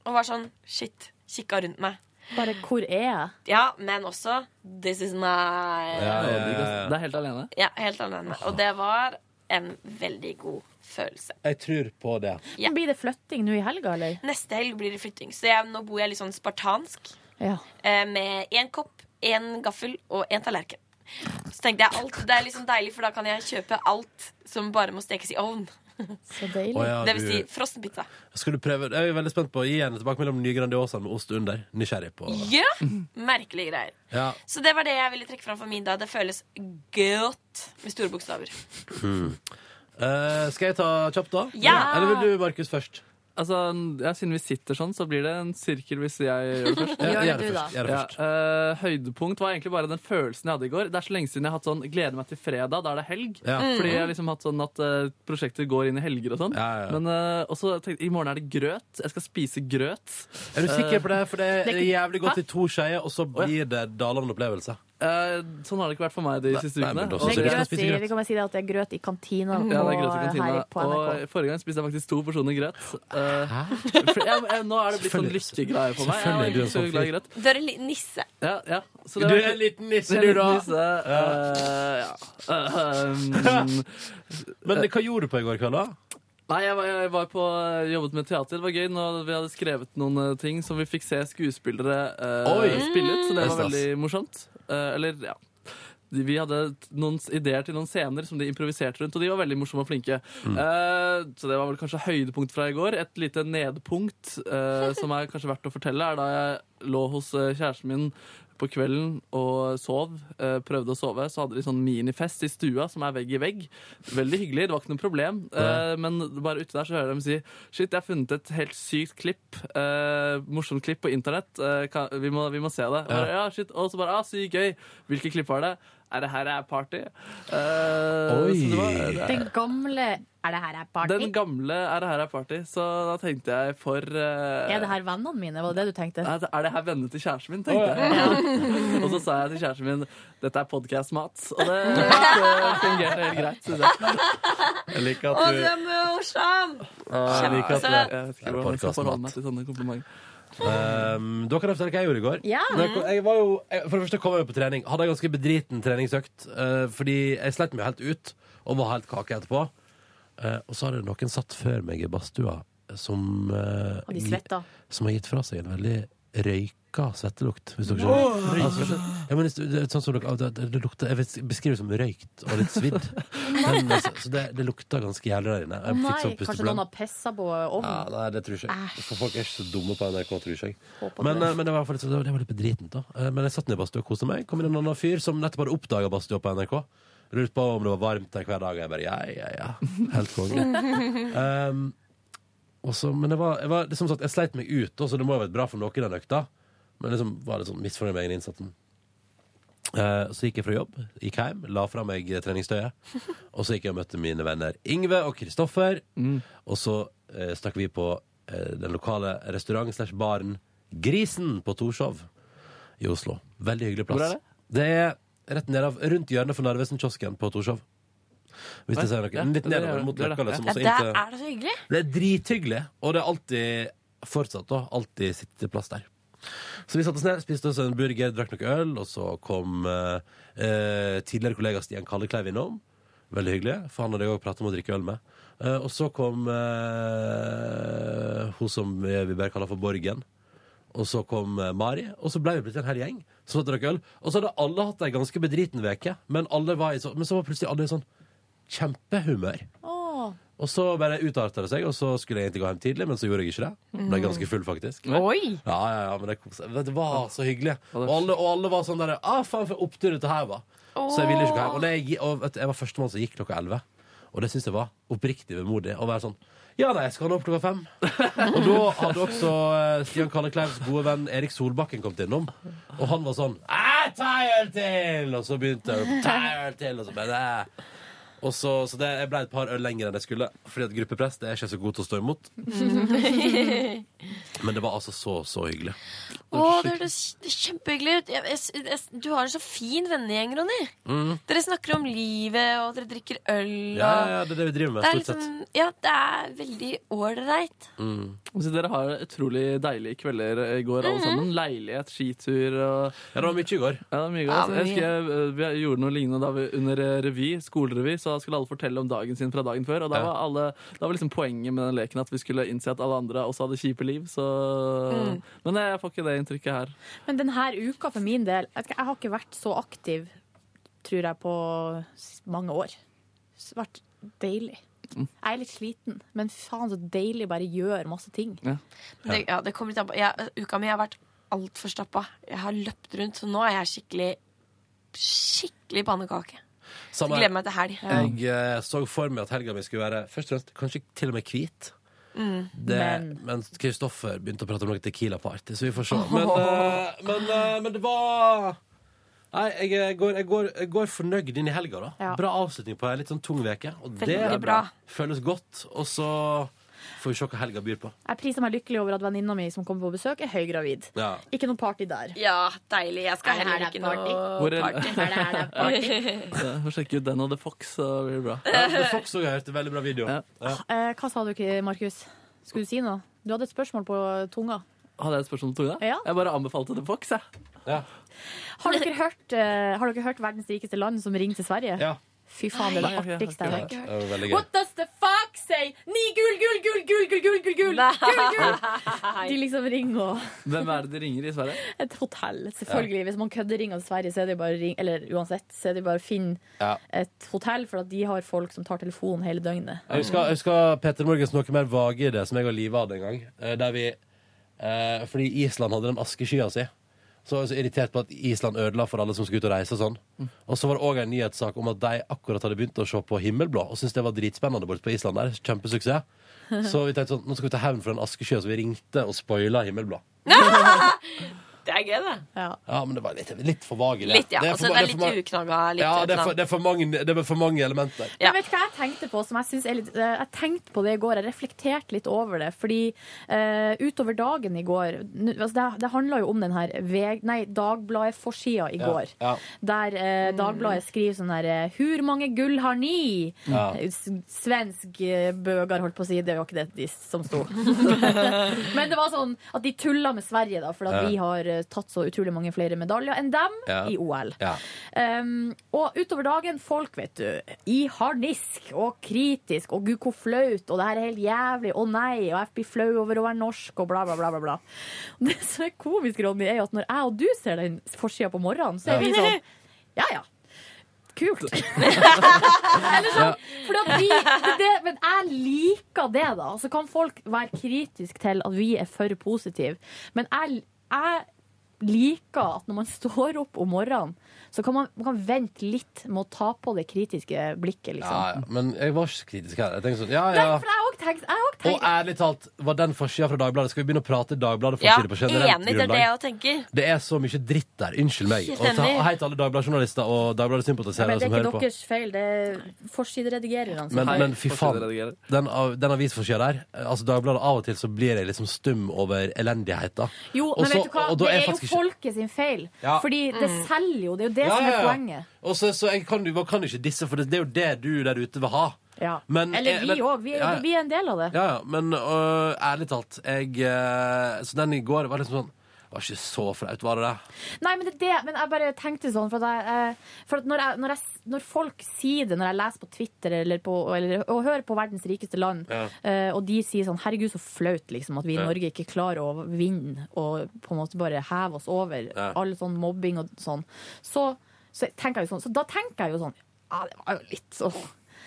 og var sånn Shit. Kikka rundt meg. Bare hvor er jeg? Ja, men også This is my Det er helt alene. Ja, helt alene. Og det var en veldig god følelse. Jeg tror på det. Ja. Blir det flytting nå i helga, eller? Neste helg blir det flytting. Så jeg, nå bor jeg litt sånn spartansk. Ja. eh, Med én kopp, én gaffel og én tallerken. Så tenkte jeg alt, Det er liksom deilig, for da kan jeg kjøpe alt som bare må stekes i ovn. Så deilig. Ja, det vil si frossenpizza. Skal du prøve? Jeg er veldig spent på å gi en tilbake mellom nye Grandiosaen med ost under. Nysgjerrig på Ja! Merkelige greier. Ja. Så det var det jeg ville trekke fram for min dag. Det føles godt med store bokstaver. Hmm. Uh, skal jeg ta kjapt, da? Ja! Eller vil du, Markus, først? Altså, ja, Siden vi sitter sånn, så blir det en sirkel hvis jeg gjør det først. Gjør det du, først, da. gjør det Ja, først. eh, høydepunkt var egentlig bare den følelsen jeg hadde i går. Det er så lenge siden jeg har hatt sånn gleder meg til fredag, da er det helg. Ja. Mm. Fordi jeg har liksom hatt sånn at eh, prosjekter går inn i helger og sånn. Men uh, også tenkte i morgen er det grøt. Jeg skal spise grøt. Er du sikker på det? For det er jævlig godt i to skeier, og så blir det dalende opplevelse. Eh, sånn har det ikke vært for meg de siste nei, ukene. Det er grøt i, vi kan si det at det er grøt i kantina Ja, det er grøt i kantina. her på NRK. Og forrige gang spiste jeg faktisk to porsjoner grøt. Uh, for jeg, jeg, nå er det blitt sånn lykkegreie for meg. Jeg er ikke så glad i grøt. Du er en liten nisse. Ja, ja. Så Du var- er en liten nisse, du, da. Nisse, uh, ja. Um, Men hva gjorde du på i går kveld, da? Nei, jeg var, jeg var på jobbet med teater. Det var gøy. Nå, vi hadde skrevet noen eh, ting som vi fikk se skuespillere eh, spille ut, så det var veldig morsomt. Eh, eller, ja. De- Vi hadde noen ideer til noen scener som de improviserte rundt, og de var veldig morsomme og flinke. Eh, så det var vel kanskje høydepunkt fra i går. Et lite nedpunkt eh, som er kanskje verdt å fortelle, er da jeg lå hos eh, kjæresten min på kvelden og sov, eh, prøvde å sove, så hadde de sånn minifest i stua som er vegg i vegg. Veldig hyggelig, det var ikke noe problem. Eh, men bare ute der så hører dem si Shit, jeg har funnet et helt sykt klipp, eh, morsomt klipp på internett. Vi, må, vi må se det. Og, bare, ja, shit. og så bare ah, sykt gøy. Hvilket klipp var det? Er det her er party? Uh, Oi. det var, Den gamle Er det her er party? den gamle Er det her er party? Så da tenkte jeg for uh, Er det her vennene mine? Var det det du tenkte? er det- er det her vennene til kjæresten min, tenkte jeg. og så sa jeg til kjæresten min dette er podcast-mat. Og det, det fungerte helt greit. synes jeg. Jeg liker Å, du er morsom! Jeg liker at du jeg, jeg vet ikke Er hvordan jeg skal podcast-mat? forholde meg til sånne komplimenter. Um, da kan jeg fortelle hva jeg gjorde i går. Ja. Jeg, jeg var jo, jeg, for det første kom jeg på trening. Hadde en ganske bedriten treningsøkt. Uh, fordi jeg sleit meg helt ut og var helt kake etterpå. Uh, og så hadde noen satt før meg i badstua som, svetta. som har gitt fra seg en veldig røyka svettelukt. Hvis dere skjønner. Altså, ja, men det, det, sånn som dere, det, det, lukter, jeg vil beskrive det som røykt og litt svidd. Men, altså, så det, det lukta ganske jævlig der inne. Jeg fikk nei, sånn kanskje noen har pissa på ovnen? Ja, nei, det tror jeg ikke. For folk er ikke så dumme på NRK, tror ikke jeg. Håper Men, det. eh, men det var, i hvert fall litt, så- det var, det var litt bedritent, da. Eh, Men jeg satt ned i badstua og koste meg. Kom inn en annen fyr som nettopp hadde oppdaga badstua på NRK. Lurte på om det var varmt der hver dag. Og jeg bare ja, ja, ja. Helt konge. um, og så- men det var, jeg, var, liksom sagt, jeg sleit meg ut, da, så det må ha vært bra for noen den økta. Men liksom var litt sånn misfornøyd med egen innsatsen. Eh, så gikk jeg fra jobb, gikk hjem, la fra meg treningstøyet. Og så gikk jeg og møtte mine venner Ingve og Kristoffer. Og så eh, stakk vi på eh, den lokale restaurant slash baren Grisen på Torshov i Oslo. Veldig hyggelig plass. Hvor er det? Det er rett nedav, rundt hjørnet for Narvesen-kiosken på Torshov. Hvis det sier noe. Litt er- nedover mot. Løkka. Liksom, Ja, og der er det så hyggelig. det er drithyggelig, og det er alltid fortsatt da, alltid sitteplass der. Så vi satte oss ned, spiste oss en burger, drakk noe øl, og så kom eh, eh, tidligere kollega Stian Kallekleiv innom. Veldig hyggelig, for han hadde jeg også pratet om å drikke øl med. Eh, og så kom eh, hun som vi bare kaller for Borgen. Og så kom eh, Mari, og så ble vi plutselig en hel gjeng som drakk øl. Og så hadde alle hatt ei ganske bedriten veke, men, alle var så, men så var plutselig alle sånn kjempehumør. Oh. Og så bare utarta det seg, og så skulle jeg egentlig gå hjem tidlig, men så gjorde jeg ikke det. Ble ganske full, faktisk. Oi! Ja, ja, ja, men det, det var så hyggelig. Og alle, og alle var sånn der Ah, faen, for opptur dette her var. Så jeg ville ikke gå hjem. Og, jeg, og du, jeg var førstemann som gikk klokka elleve. Og det syns jeg var oppriktig vemodig. Å være sånn Ja, nei, jeg skal nå opp klokka fem. og da hadde også Stian Kalle Kallekleivs gode venn Erik Solbakken kommet innom. Og han var sånn Jeg Ta en øl til! Og så begynte jeg Ta en øl til! Og så bare. Og så, så det, jeg ble et par øl lenger enn jeg skulle, fordi at gruppepress det er ikke så god til å stå imot. Men det var altså så, så hyggelig. Å, det høres kjempehyggelig ut. Jeg, jeg, jeg, du har en så fin vennegjeng, Ronny. Mm. Dere snakker om livet, og dere drikker øl. Og... Ja, ja, ja, det er det vi driver med, det er stort sett. liksom, ja, det er veldig ålreit. Mm. Så dere har utrolig deilige kvelder i går, alle Mhm. sammen. Leilighet, skitur og Ja, det var mye i går. Ja, det var mye i går. Ja, mye. jeg husker eh, vi gjorde noe lignende da vi, under eh, revy, skolerevy. Så skulle alle fortelle om dagen sin fra dagen før. Og da var, alle, da var liksom poenget med den leken at vi skulle innse at alle andre også hadde kjipe liv. Så... Mm. Men jeg får ikke det inntrykket her. Men denne uka for min del Jeg, har ikke vært så aktiv, tror jeg, på mange år. Det har vært deilig. Mm. Jeg er litt sliten, men faen så deilig bare gjøre masse ting. Det, ja, det kommer litt an på. Jeg, uka mi har vært altfor stappa. Jeg har løpt rundt, så nå er jeg skikkelig Skikkelig pannekake. Samme. Gleder meg til helg. Jeg eh, så for meg at helga mi skulle være først og fremst kanskje til og med hvit. Mm. Det, Men. Kristoffer begynte å prate om noe Tequila Party, så vi får se. Men, oh. men, eh, men det var Nei, jeg eh, går, jeg går, jeg går fornøyd inn i helga. da Ja. Bra avslutning på ei litt sånn tung uke. Og det Veldig er bra. føles godt. Og så får vi se hva helga byr på. Jeg priser meg lykkelig over at venninna mi som kommer på besøk, er høygravid. Ja. Ikke noe party der. Ja, deilig. Jeg skal Er heller ikke party? noe Hvor er- party. Det her party? Sjekk Få sjekke ut den og The Fox, så blir det bra. Ja, The Fox òg har hørt. Veldig bra video. Ja. Eh, hva sa du ikke, Markus? Skulle du si noe? Du hadde et spørsmål på tunga. Hadde jeg et spørsmål på tunga? Ja. Jeg bare anbefalte The Fox, jeg. Har dere hørt, uh, har dere hørt 'Verdens rikeste land' som ringer til Sverige? Ja. Fy faen, det er det artigste jeg har hørt. What does the fuck say? Ni gull, gull, gull, gull, gull, gull, gull, gull, gull, gull. De liksom ringer og Hvem er det de ringer i Sverige? Et hotell, selvfølgelig. Hvis man kødder ringer til Sverige, så er det bare ring... Eller uansett, så er det bare å finne Ja. et hotell, for at de har folk som tar telefonen hele døgnet. Jeg husker, jeg husker Peter Morgens noe mer vage Det som jeg og Live hadde en gang. eh, Der vi, eh, fordi Island hadde den askeskya si. Så var jeg så irritert på at Island ødela for alle som skulle ut og reise og sånn. Og så var det òg en nyhetssak om at de akkurat hadde begynt å se på Himmelblå og syntes det var dritspennende borte på Island der. Kjempesuksess. Så vi tenkte sånn, nå skal vi ta hevn for en askesky, så vi ringte og spoila Himmelblå. Det er det. Ja, men det var litt, litt for vage. Litt, ja. for Altså, det er for litt ma- uknagga. Litt Ja, det er, for, det, er for mange, det er for mange elementer. Men vet du hva jeg tenkte på som jeg syns er litt eh, Jeg tenkte på det i går, jeg reflekterte litt over det. Fordi uh, utover dagen i går altså det, det handla jo om den her veg, Nei, Dagbladet-forsida i går. ja. Der uh, Dagbladet skriver sånn her 'Hur mange gull har ni?' Ja. Svensk bøger, holdt på å si. Det var ikke det de som sto. Men det var sånn at de tulla med Sverige, da, for at Ja. vi har tatt så utrolig mange flere medaljer enn dem Ja. i OL. Ja. Um, og utover dagen, folk, vet du, i harnisk og kritisk, og gud, hvor flaut, og det her er helt jævlig, å nei, og jeg blir flau over å være norsk, og bla, bla, bla, bla, bla. Det som er komisk, Ronny, er jo at når jeg og du ser den forsida på morgenen, så er vi sånn Ja, ja. Kult. Eller sånn, at vi, det, men jeg liker det, da. Så kan folk være kritiske til at vi er for positive. Men jeg, jeg liker at når man står opp om morgenen, så kan man, man kan vente litt med å ta på det kritiske blikket, liksom. Ja, ja. Men jeg var ikke så kritisk her. Jeg tenkte sånn, ja, Nei, ja. for jeg har også tenkt, jeg har også Og ærlig talt, var den forsida fra Dagbladet Skal vi begynne å prate Dagbladet-forsider ja, på generelt enig. Det er det jeg tenker. Det er så mye dritt der. Unnskyld meg. Og ta, hei til alle Dagbladet-journalister og ja, men hører på. det er ikke på. deres feil, det er forsideredigererne som Men, men fy faen, den, den avisforsida der Altså Dagbladet, Av og til så blir jeg liksom stum over elendigheten. Jo, men Også, vet du hva? Folket sin feil. Ja. Fordi det Mm. selger jo. Det er jo det Ja, som ja, er ja. poenget. Og så, så jeg kan, jo- kan ikke disse, for det, det er jo det du der ute vil ha. Ja. Men- Eller eh, vi men- òg. Vi, er- Ja, ja. vi er en del av det. Ja, ja, men øh, ærlig talt jeg, øh, Så den i går var liksom sånn Var ikke så flaut, var det det? Nei, men det er det. Men jeg bare tenkte sånn, for, at jeg, eh, for at når, jeg, når, jeg, når folk sier det, når jeg leser på Twitter eller på, eller, og hører på verdens rikeste land, Ja. eh, og de sier sånn Herregud, så flaut liksom, at vi i Ja. Norge ikke klarer å vinne og på en måte bare heve oss over Ja. all sånn mobbing og sånn, så, så tenker jeg jo sånn Så da tenker jeg jo sånn Ja, det var jo litt så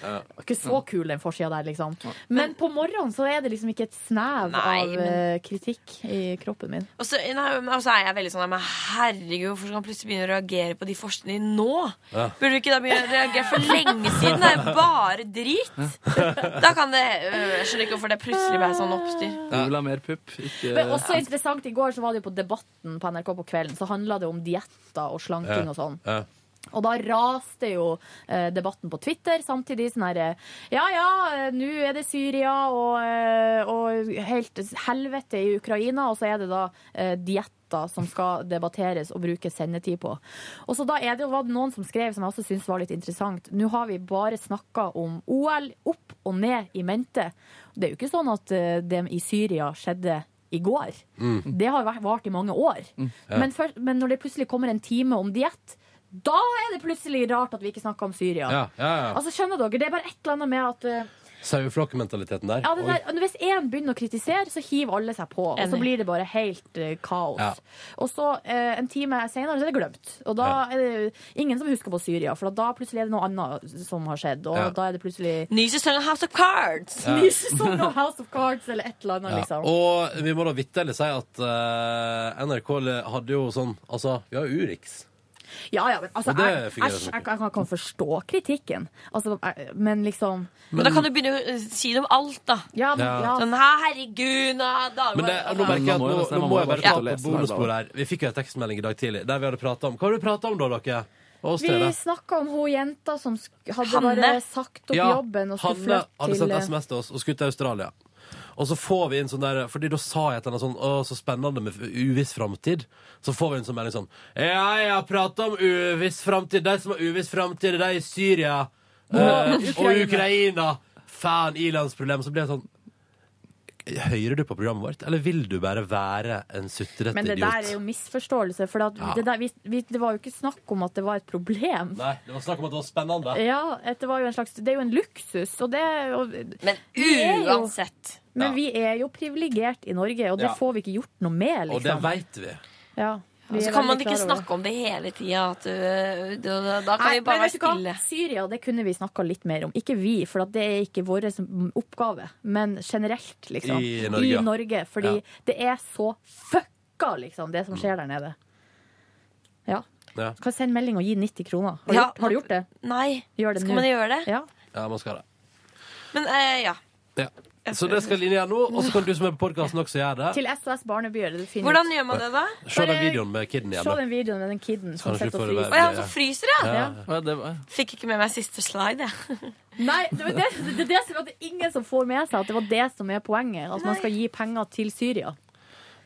Ja. ikke så kul, den forsida der, liksom. Men på morgenen så er det liksom ikke et snev Nei, av men- eh, kritikk i kroppen min. Og så, nei, men så er jeg veldig sånn Men herregud, hvorfor skal man plutselig begynne å reagere på de forskjellene nå? Ja. Burde du ikke da begynne å reagere for lenge siden? Det er bare drit. Da kan det øh, Jeg skjønner ikke hvorfor det plutselig ble sånn oppstyr. Du vil ha mer pupp, ikke Men også interessant, I går så var det jo på Debatten på NRK på kvelden, så handla det om dietter og slanking og sånn. Ja. Og da raste jo eh, debatten på Twitter samtidig sånn herre Ja ja, eh, nå er det Syria og, eh, og helt helvete i Ukraina, og så er det da eh, dietter som skal debatteres og brukes sendetid på. Og så da er det, var det noen som skrev, som jeg også syntes var litt interessant, nå har vi bare snakka om OL opp og ned i mente. Det er jo ikke sånn at eh, det i Syria skjedde i går. Mm. Det har vart i mange år. Ja. Men, for, men når det plutselig kommer en time om diett, da er det plutselig rart at vi ikke snakker om Syria. Ja, ja, ja. Altså, skjønner dere? Det er bare et eller annet med at eh, Saueflokkmentaliteten der. ja, det der, Hvis én begynner å kritisere, så hiver alle seg på. Og så blir det bare helt eh, kaos. Ja. Og så eh, en time senere så er det glemt. Og da er det ingen som husker på Syria, for da plutselig er det noe annet som har skjedd. Og Ja. da er det plutselig Ny sesong av House of Cards! Ja. Ny sesong av House of Cards eller et eller annet, Ja. liksom. Og vi må da vitterlig si at eh, NRK hadde jo sånn Altså, vi har Urix. Ja, ja, men altså, Og det jeg, jeg jeg, jeg, kan- forstå kritikken. Altså, jeg, men liksom Men da kan du begynne å øh, si det om alt, da. Ja, men- Ja. Sånn «Hæ, herregud, nå Men det, nå merker jeg at Nå nå, må jeg bare ta på bonusbordet her. Vi fikk jo en tekstmelding i dag tidlig der vi hadde prata om Hva har du prata om da, dere? Og oss Vi da. snakka om hun jenta som sk- hadde Hanne. bare sagt opp Ja, jobben og skulle Hanne flytte hadde sendt eh, SMS til oss og skulle til Australia. Og så får vi inn sånn der Fordi da sa jeg et eller annet sånn Å, så spennende med uviss framtid. Så får vi inn sånn melding sånn Ja, jeg har prata om uviss framtid. De som har uviss framtid, er de i Syria eh, og Ukraina. Fan, i-landsproblem. Så blir jeg sånn Hører du på programmet vårt, eller vil du bare være en sutrete Men det idiot? der er jo misforståelse. For at Ja. det, der, vi, vi, det var jo ikke snakk om at det var et problem. Nei, det var snakk om at det var spennende. Ja, det, var jo en slags, det er jo en luksus, og det og, Men er uansett. Men Ja. vi er jo privilegert i Norge, og det Ja. får vi ikke gjort noe med, Og det liksom. veit vi. Ja, vi Og så kan man ikke snakke om det hele tida. øh, Da, kan Nei, vi bare men være vet du hva? stille. Syria det kunne vi snakka litt mer om. Ikke vi, for det er ikke vår oppgave, men generelt, liksom. I Norge, ja. Fordi Ja. det er så fucka, liksom, det som skjer der nede. Ja. Ja. Du kan sende melding og gi 90 kroner. Har, du Ja, gjort, har du gjort det? Nei. Gjør det Skal nå. man gjøre det? Ja. Ja, man skal det. Men uh, ja. Ja. Så det skal Line gjøre nå, og så kan du som er på podkasten også gjøre det. Til SOS Barnebyer. du finner Hvordan gjør man det, da? Se den videoen med kiden igjen. Se den videoen med den kiden som sitter og fryser. Å ja, han som fryser, ja. Ja. Fikk ikke med meg siste slide, jeg. Nei, det, er det, det, det, det, som- det er ingen som får med seg at det var det som er poenget. At man skal gi penger til Syria.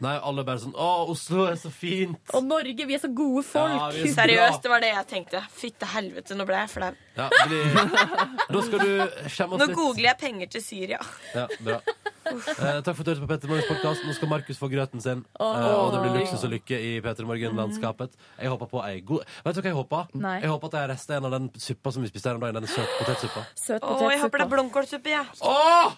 Nei, alle bare sånn Å, Oslo er så fint! Og Norge, vi er så gode folk. Ja, vi er så Seriøst, det var det jeg tenkte. Fytte helvete, nå ble jeg flau. Ja, bli... Da skal du skjemme Nå oss Nå googler jeg penger til Syria. Ja, bra. Eh, takk for at du hørte på Petter Morgens podkast. Nå skal Markus få grøten sin. Åh. Eh, og det blir luksus og lykke i Petter Morgen-landskapet. Jeg håper på ei god Vet du hva jeg håper? Nei. Jeg håper at jeg rester en av den suppa som vi spiste her om dagen. Den søtpotetsuppa. Søt Å, jeg håper det er blomkålsuppe, jeg. Åh!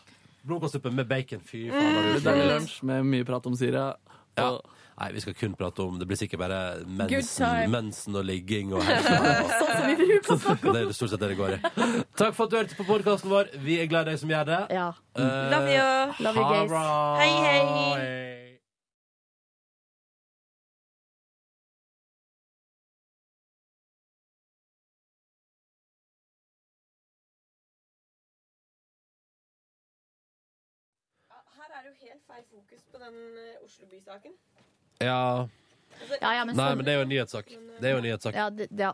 Blomkålsuppe med bacon. Fy faen. har du Det er lunsj med mye prat om Syria. Ja. Nei, vi skal kun prate om Det blir sikkert bare mensen, mensen og ligging og. Sånn som vi bruker å snakke Det er stort sett det det går i. Takk for at du hørte på podkasten vår. Vi er glad i deg som gjør det. Ja. Uh, Love you. Love you, guys. Hei, hei. På den eh, Oslo by-saken. Ja. Ja, ja, men Nei, men det er jo en nyhetssak. Det er jo en nyhetssak. Ja, det, det, er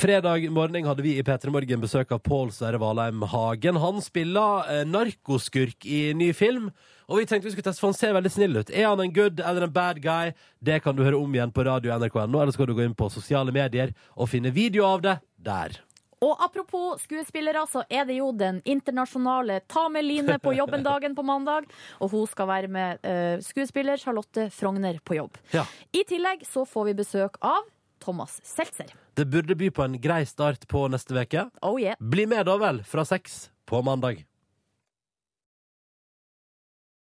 Fredag morgen hadde vi i P3 Morgen besøk av Pål Sverre Valheim Hagen. Han spiller eh, narkoskurk i ny film, og vi tenkte vi skulle teste, for han ser veldig snill ut. Er han en good eller en bad guy? Det kan du høre om igjen på radio nrk.no, eller så kan du gå inn på sosiale medier og finne video av det der. Og apropos skuespillere, så er det jo den internasjonale Ta med Line på jobben-dagen på mandag. Og hun skal være med uh, skuespiller Charlotte Frogner på jobb. Ja. I tillegg så får vi besøk av Thomas Seltzer. Det burde by på en grei start på neste uke. Oh yeah. Bli med da vel, fra seks på mandag.